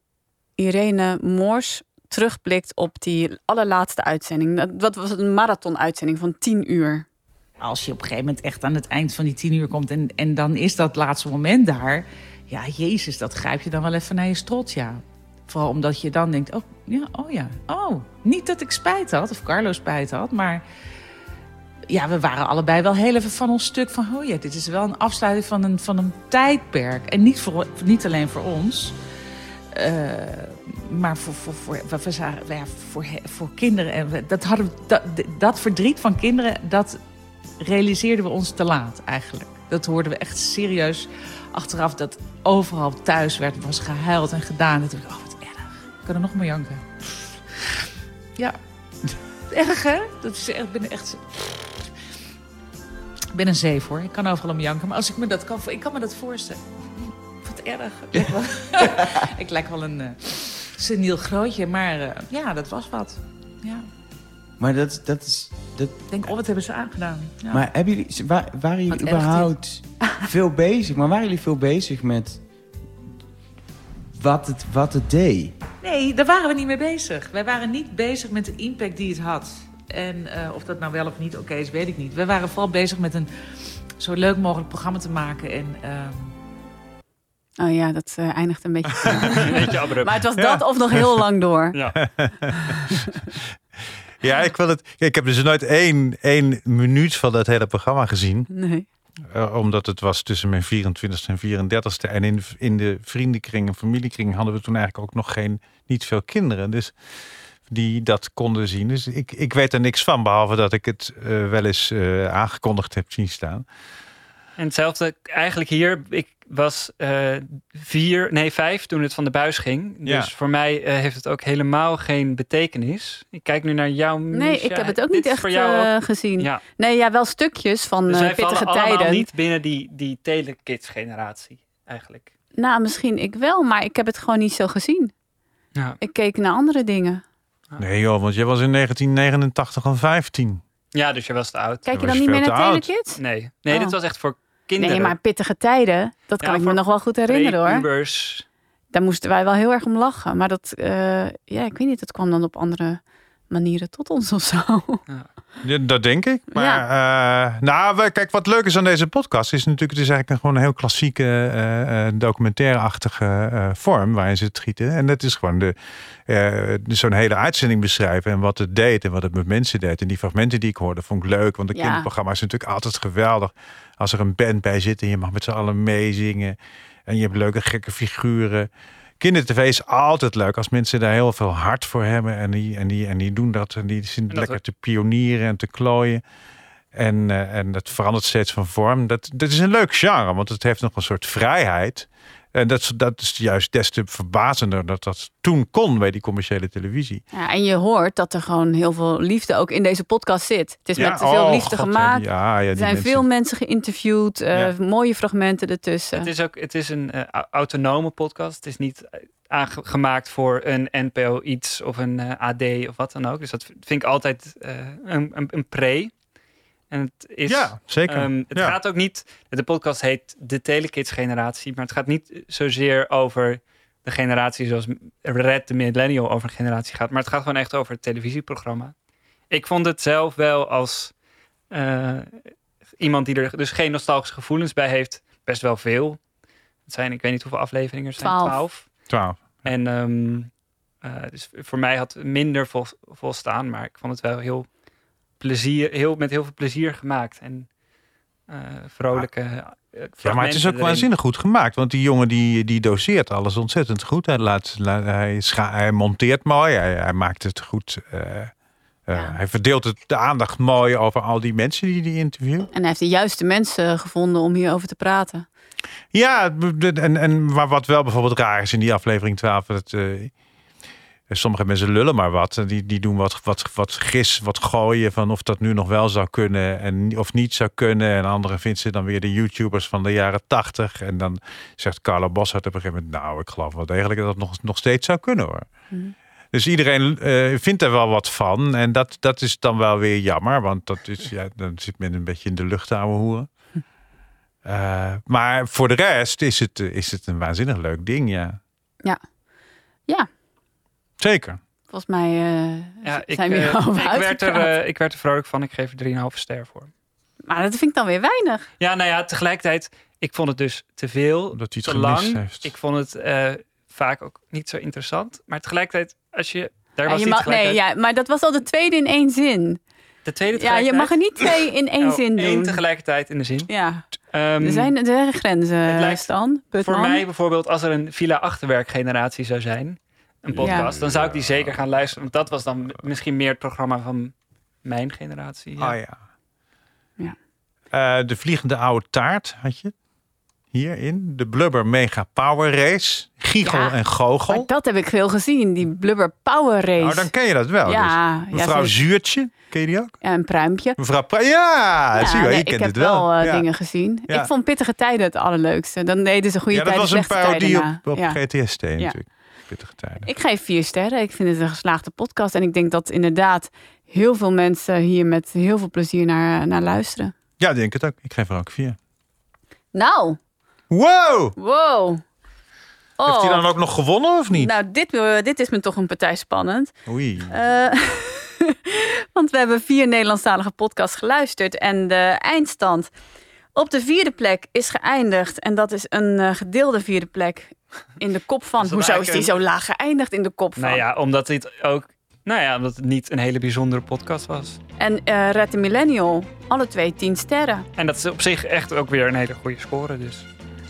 Irene Moors terugblikt op die allerlaatste uitzending. Dat- Dat was een marathon-uitzending van tien uur. Als je op een gegeven moment echt aan het eind van die tien uur komt... en, en dan is dat laatste moment daar... ja, jezus, dat grijp je dan wel even naar je strot, ja. Vooral omdat je dan denkt, oh ja, oh ja, oh. Niet dat ik spijt had, of Carlo spijt had, maar... Ja, we waren allebei wel heel even van ons stuk van... oh ja, dit is wel een afsluiting van een, van een tijdperk. En niet, voor, niet alleen voor ons... eh, maar voor, voor, voor, we- zagen- ja, voor, voor kinderen. En dat, hadden, dat, dat verdriet van kinderen, dat realiseerden we ons te laat eigenlijk. Dat hoorden we echt serieus achteraf. Dat overal thuis werd, was gehuild en gedaan. En toen dacht ik, oh wat erg. Ik kan er nog maar janken. Ja, erg hè? Dat is echt, ik ben echt... Ik ben een zeef hoor. Ik kan overal om janken. Maar als ik me dat kan, ik kan me dat voorstellen. Wat erg. Ik lijk wel, ik lijk wel een eh seniel grootje. Maar eh, ja, dat was wat. Ja. Maar dat, dat is... Dat... Ik denk, oh, wat hebben ze aangedaan? Ja. Maar hebben jullie, wa- waren jullie überhaupt veel bezig? Maar waren jullie veel bezig met wat het, wat het deed? Nee, daar waren we niet mee bezig. Wij waren niet bezig met de impact die het had. En eh, of dat nou wel of niet oké is, weet ik niet. We waren vooral bezig met een zo leuk mogelijk programma te maken. En ehm, Oh ja, dat eh, eindigt een beetje. Een beetje abrupt. maar het was dat of nog heel lang door. Ja. Ja, ik wil het. Ik heb dus nooit één, één minuut van dat hele programma gezien. Nee. Eh, omdat het was tussen mijn 24ste en 34ste. En in, in de vriendenkring en familiekring hadden we toen eigenlijk ook nog geen, niet veel kinderen. Dus die dat konden zien. Dus ik, ik weet er niks van, behalve dat ik het eh, wel eens eh, aangekondigd heb zien staan. En hetzelfde eigenlijk hier. Ik was eh, vier, nee vijf toen het van de buis ging. Dus Ja. voor mij eh, heeft het ook helemaal geen betekenis. Ik kijk nu naar jou, Nee, ik heb het ook niet echt voor jou eh, ook- gezien. Ja. Nee, ja, wel stukjes van Dus pittige allemaal tijden. niet binnen die, die telekids-generatie eigenlijk. Nou, misschien ik wel, maar ik heb het gewoon niet zo gezien. Ja. Ik keek naar andere dingen. Nee joh, want jij was in 1989 al 15. Ja, dus je was te oud. Kijk je dan niet meer naar oud. Telekids? Nee, nee Oh. dit was echt voor kinderen. Nee, maar pittige tijden, dat Ja, kan ik me nog wel goed herinneren hoor. Daar moesten wij wel heel erg om lachen. Maar dat, eh, ja, ik weet niet, het kwam dan op andere manieren tot ons of zo. Ja, dat denk ik. Maar eh, nou, kijk, wat leuk is aan deze podcast is natuurlijk, het is eigenlijk een, gewoon een heel klassieke eh, eh, documentaire-achtige vorm waarin ze het schieten. En dat is gewoon de, zo'n hele uitzending beschrijven en wat het deed en wat het met mensen deed. En die fragmenten die ik hoorde, vond ik leuk, want de Ja. kinderprogramma is natuurlijk altijd geweldig als er een band bij zit en je mag met z'n allen meezingen en je hebt leuke gekke figuren. Kindertv is altijd leuk als mensen daar heel veel hart voor hebben. En die, en die, en die doen dat. En die zijn lekker te pionieren en te klooien. En, eh, en dat verandert steeds van vorm. Dat, dat is een leuk genre, want het heeft nog een soort vrijheid. En dat, is- dat is juist des te verbazender dat dat toen kon bij die commerciële televisie. Ja, en je hoort dat er gewoon heel veel liefde ook in deze podcast zit. Het is Ja, met veel oh, liefde God, gemaakt. ja, ja, die er zijn mensen. veel mensen geïnterviewd. eh, Ja. Mooie fragmenten ertussen. Het is ook het is een eh, au- autonome podcast. Het is niet eh, aangemaakt voor een NPO iets of een AD of wat dan ook. Dus dat vind ik altijd eh, een, een, een pre. En het is, Ja, zeker. ehm, het Ja. gaat ook niet. De podcast heet de Telekids generatie, maar het gaat niet zozeer over de generatie zoals Red de Millennial over een generatie gaat, maar het gaat gewoon echt over het televisieprogramma. Ik vond het zelf wel als eh, iemand die er dus geen nostalgische gevoelens bij heeft, best wel veel. Het zijn, ik weet niet hoeveel afleveringen er zijn, Twaalf. twaalf. Twaalf. En ehm, eh, dus voor mij had het minder vol, volstaan, maar ik vond het wel heel plezier, heel, met heel veel plezier gemaakt. En eh, vrolijke. eh, Ja, maar het is ook erin. waanzinnig goed gemaakt. Want die jongen die, die doseert alles ontzettend goed. Hij, laat, laat- hij, scha- hij monteert mooi. Hij, hij maakt het goed. eh, Eh, Hij verdeelt het, de aandacht mooi over al die mensen die hij interviewt. En hij heeft de juiste mensen gevonden om hierover te praten. Ja, de- en, en maar wat wel bijvoorbeeld raar is in die aflevering 12, dat eh, sommige mensen lullen maar wat. Die, die doen wat, wat, wat gis, wat gooien van of dat nu nog wel zou kunnen en of niet zou kunnen. En anderen vinden ze dan weer de YouTubers van de jaren 80. En dan zegt Carlo Boshart op een gegeven moment, nou, ik geloof wel degelijk dat het nog, nog steeds zou kunnen hoor. Dus iedereen eh, vindt er wel wat van. En dat, dat is dan wel weer jammer. Want dat is, ja, dan zit men een beetje in de lucht ouwe hoeren. Eh, maar voor de rest is het, is het een waanzinnig leuk ding, ja. Ja. Ja, Zeker. volgens mij eh, Ja, ik, zijn we eh, ik, werd er, eh, ik werd er vrolijk van. Ik geef er 3,5 ster voor. Maar dat vind ik dan weer weinig. Ja, nou ja, tegelijkertijd, ik vond het dus te veel, Omdat hij te het gemist lang. heeft. Ik vond het eh, vaak ook niet zo interessant. Maar tegelijkertijd, als je... Daar Ja, was je mag, nee, ja, maar dat was al de tweede in één zin. De tweede Ja, je mag er niet twee in één Oh, zin één doen. tegelijkertijd in de zin. Ja, Ehm, er zijn, er zijn grenzen, het lijkt Stan. Voor mij bijvoorbeeld, als er een Villa Achterwerk generatie zou zijn, een podcast, Ja. dan zou ik die zeker gaan luisteren. Want dat was dan misschien meer het programma van mijn generatie. Ah ja. Ja. Eh, de vliegende oude taart had je hierin. De Blubber Mega Power Race. Giegel Ja, en Goochel. Maar dat heb ik veel gezien, die Blubber Power Race. Nou, dan ken je dat wel. Ja, dus. Mevrouw. Zuurtje, ken je die ook? Ja, een pruimpje. Mevrouw ja, zie je wel, nee, je ik kent heb het wel. wel eh, dingen gezien. Ja. Ik vond Pittige Tijden het allerleukste. Dan deden ze goede Ja, dat tijden, was een parodie tijden op, op Ja. GTST Ja. natuurlijk. Pittige tijden. Ik geef vier sterren. Ik vind het een geslaagde podcast. En ik denk dat inderdaad heel veel mensen hier met heel veel plezier naar, naar luisteren. Ja, denk het ook. Ik geef er ook vier. Nou, Wow! wow. Oh. Heeft hij dan ook nog gewonnen of niet? Nou, dit, eh, dit is me toch een partij spannend. Oei. Eh, want we hebben vier Nederlandstalige podcasts geluisterd. En de eindstand op de vierde plek is geëindigd. En dat is een eh, gedeelde vierde plek in de kop van. Is Hoezo is die zo laag geëindigd in de kop van? Nou ja, omdat dit ook... Nou ja, omdat het niet een hele bijzondere podcast was. En eh Red the Millennial, alle twee tien sterren. En dat is op zich echt ook weer een hele goede score, dus...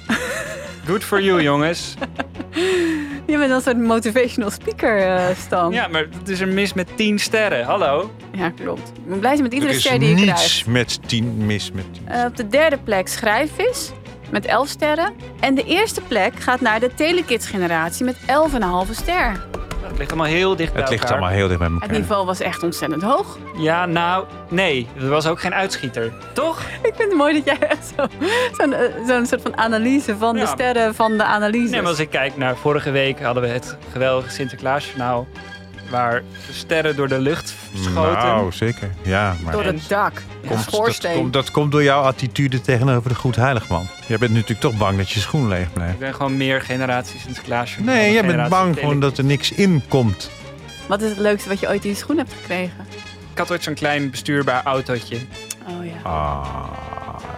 Good for you, jongens. Je bent een soort motivational speaker, eh, Stan. Ja, maar het is een mis met 10 sterren. Hallo? Ja, klopt. Ik ben blij met Er iedere is ster die je krijgt. niets met tien mis met tien. Eh, op de derde plek Schrijfvis met 11 sterren. En de eerste plek gaat naar de Telekids generatie met 11,5 ster. Het ligt allemaal heel dicht bij Het ligt elkaar. allemaal heel dicht bij Het elkaar. niveau was echt ontzettend hoog. Ja, nou, nee. Er was ook geen uitschieter. Toch? Ik vind het mooi dat jij echt zo- zo'n eh, zo'n soort van analyse van de Ja. sterren van de analyse. Nee, maar als ik kijk naar vorige week hadden we het geweldige Sinterklaasjournaal. Waar de sterren door de lucht schoten. Nou, zeker. Ja, maar Door het dak. komt, dat, schoorsteen. komt, dat komt door jouw attitude tegenover de goed heiligman. Jij bent natuurlijk toch bang dat je schoen leeg blijft. Ik ben gewoon meer generatie Sinterklaasjournaal. Nee, dan jij bent generatie bang gewoon dat er niks in komt. Wat is het leukste wat je ooit in je schoen hebt gekregen? Ik had ooit zo'n klein bestuurbaar autootje. Oh ja. Ah,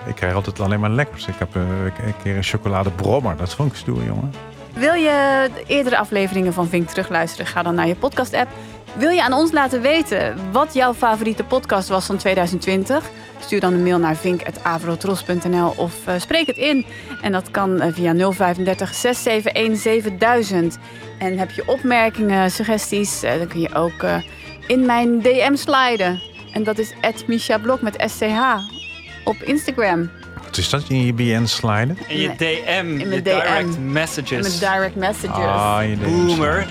ik krijg altijd alleen maar lekkers. Ik heb eh, een keer een chocoladebrommer. Dat vond ik stoer, jongen. Wil je de eerdere afleveringen van Vink terugluisteren? Ga dan naar je podcast-app. Wil je aan ons laten weten wat jouw favoriete podcast was van 2020? Stuur dan een mail naar vink.avrotros.nl of eh, spreek het in. En dat kan eh, via 035 671 7000. En heb je opmerkingen, suggesties, eh, dan kun je ook in mijn DM sliden. En dat is @mishablog met SCH op Instagram. Wat is dat in je BN sliden? En je DM, In je mijn direct DM. messages. En met direct messages. Ah, je DM Boomer.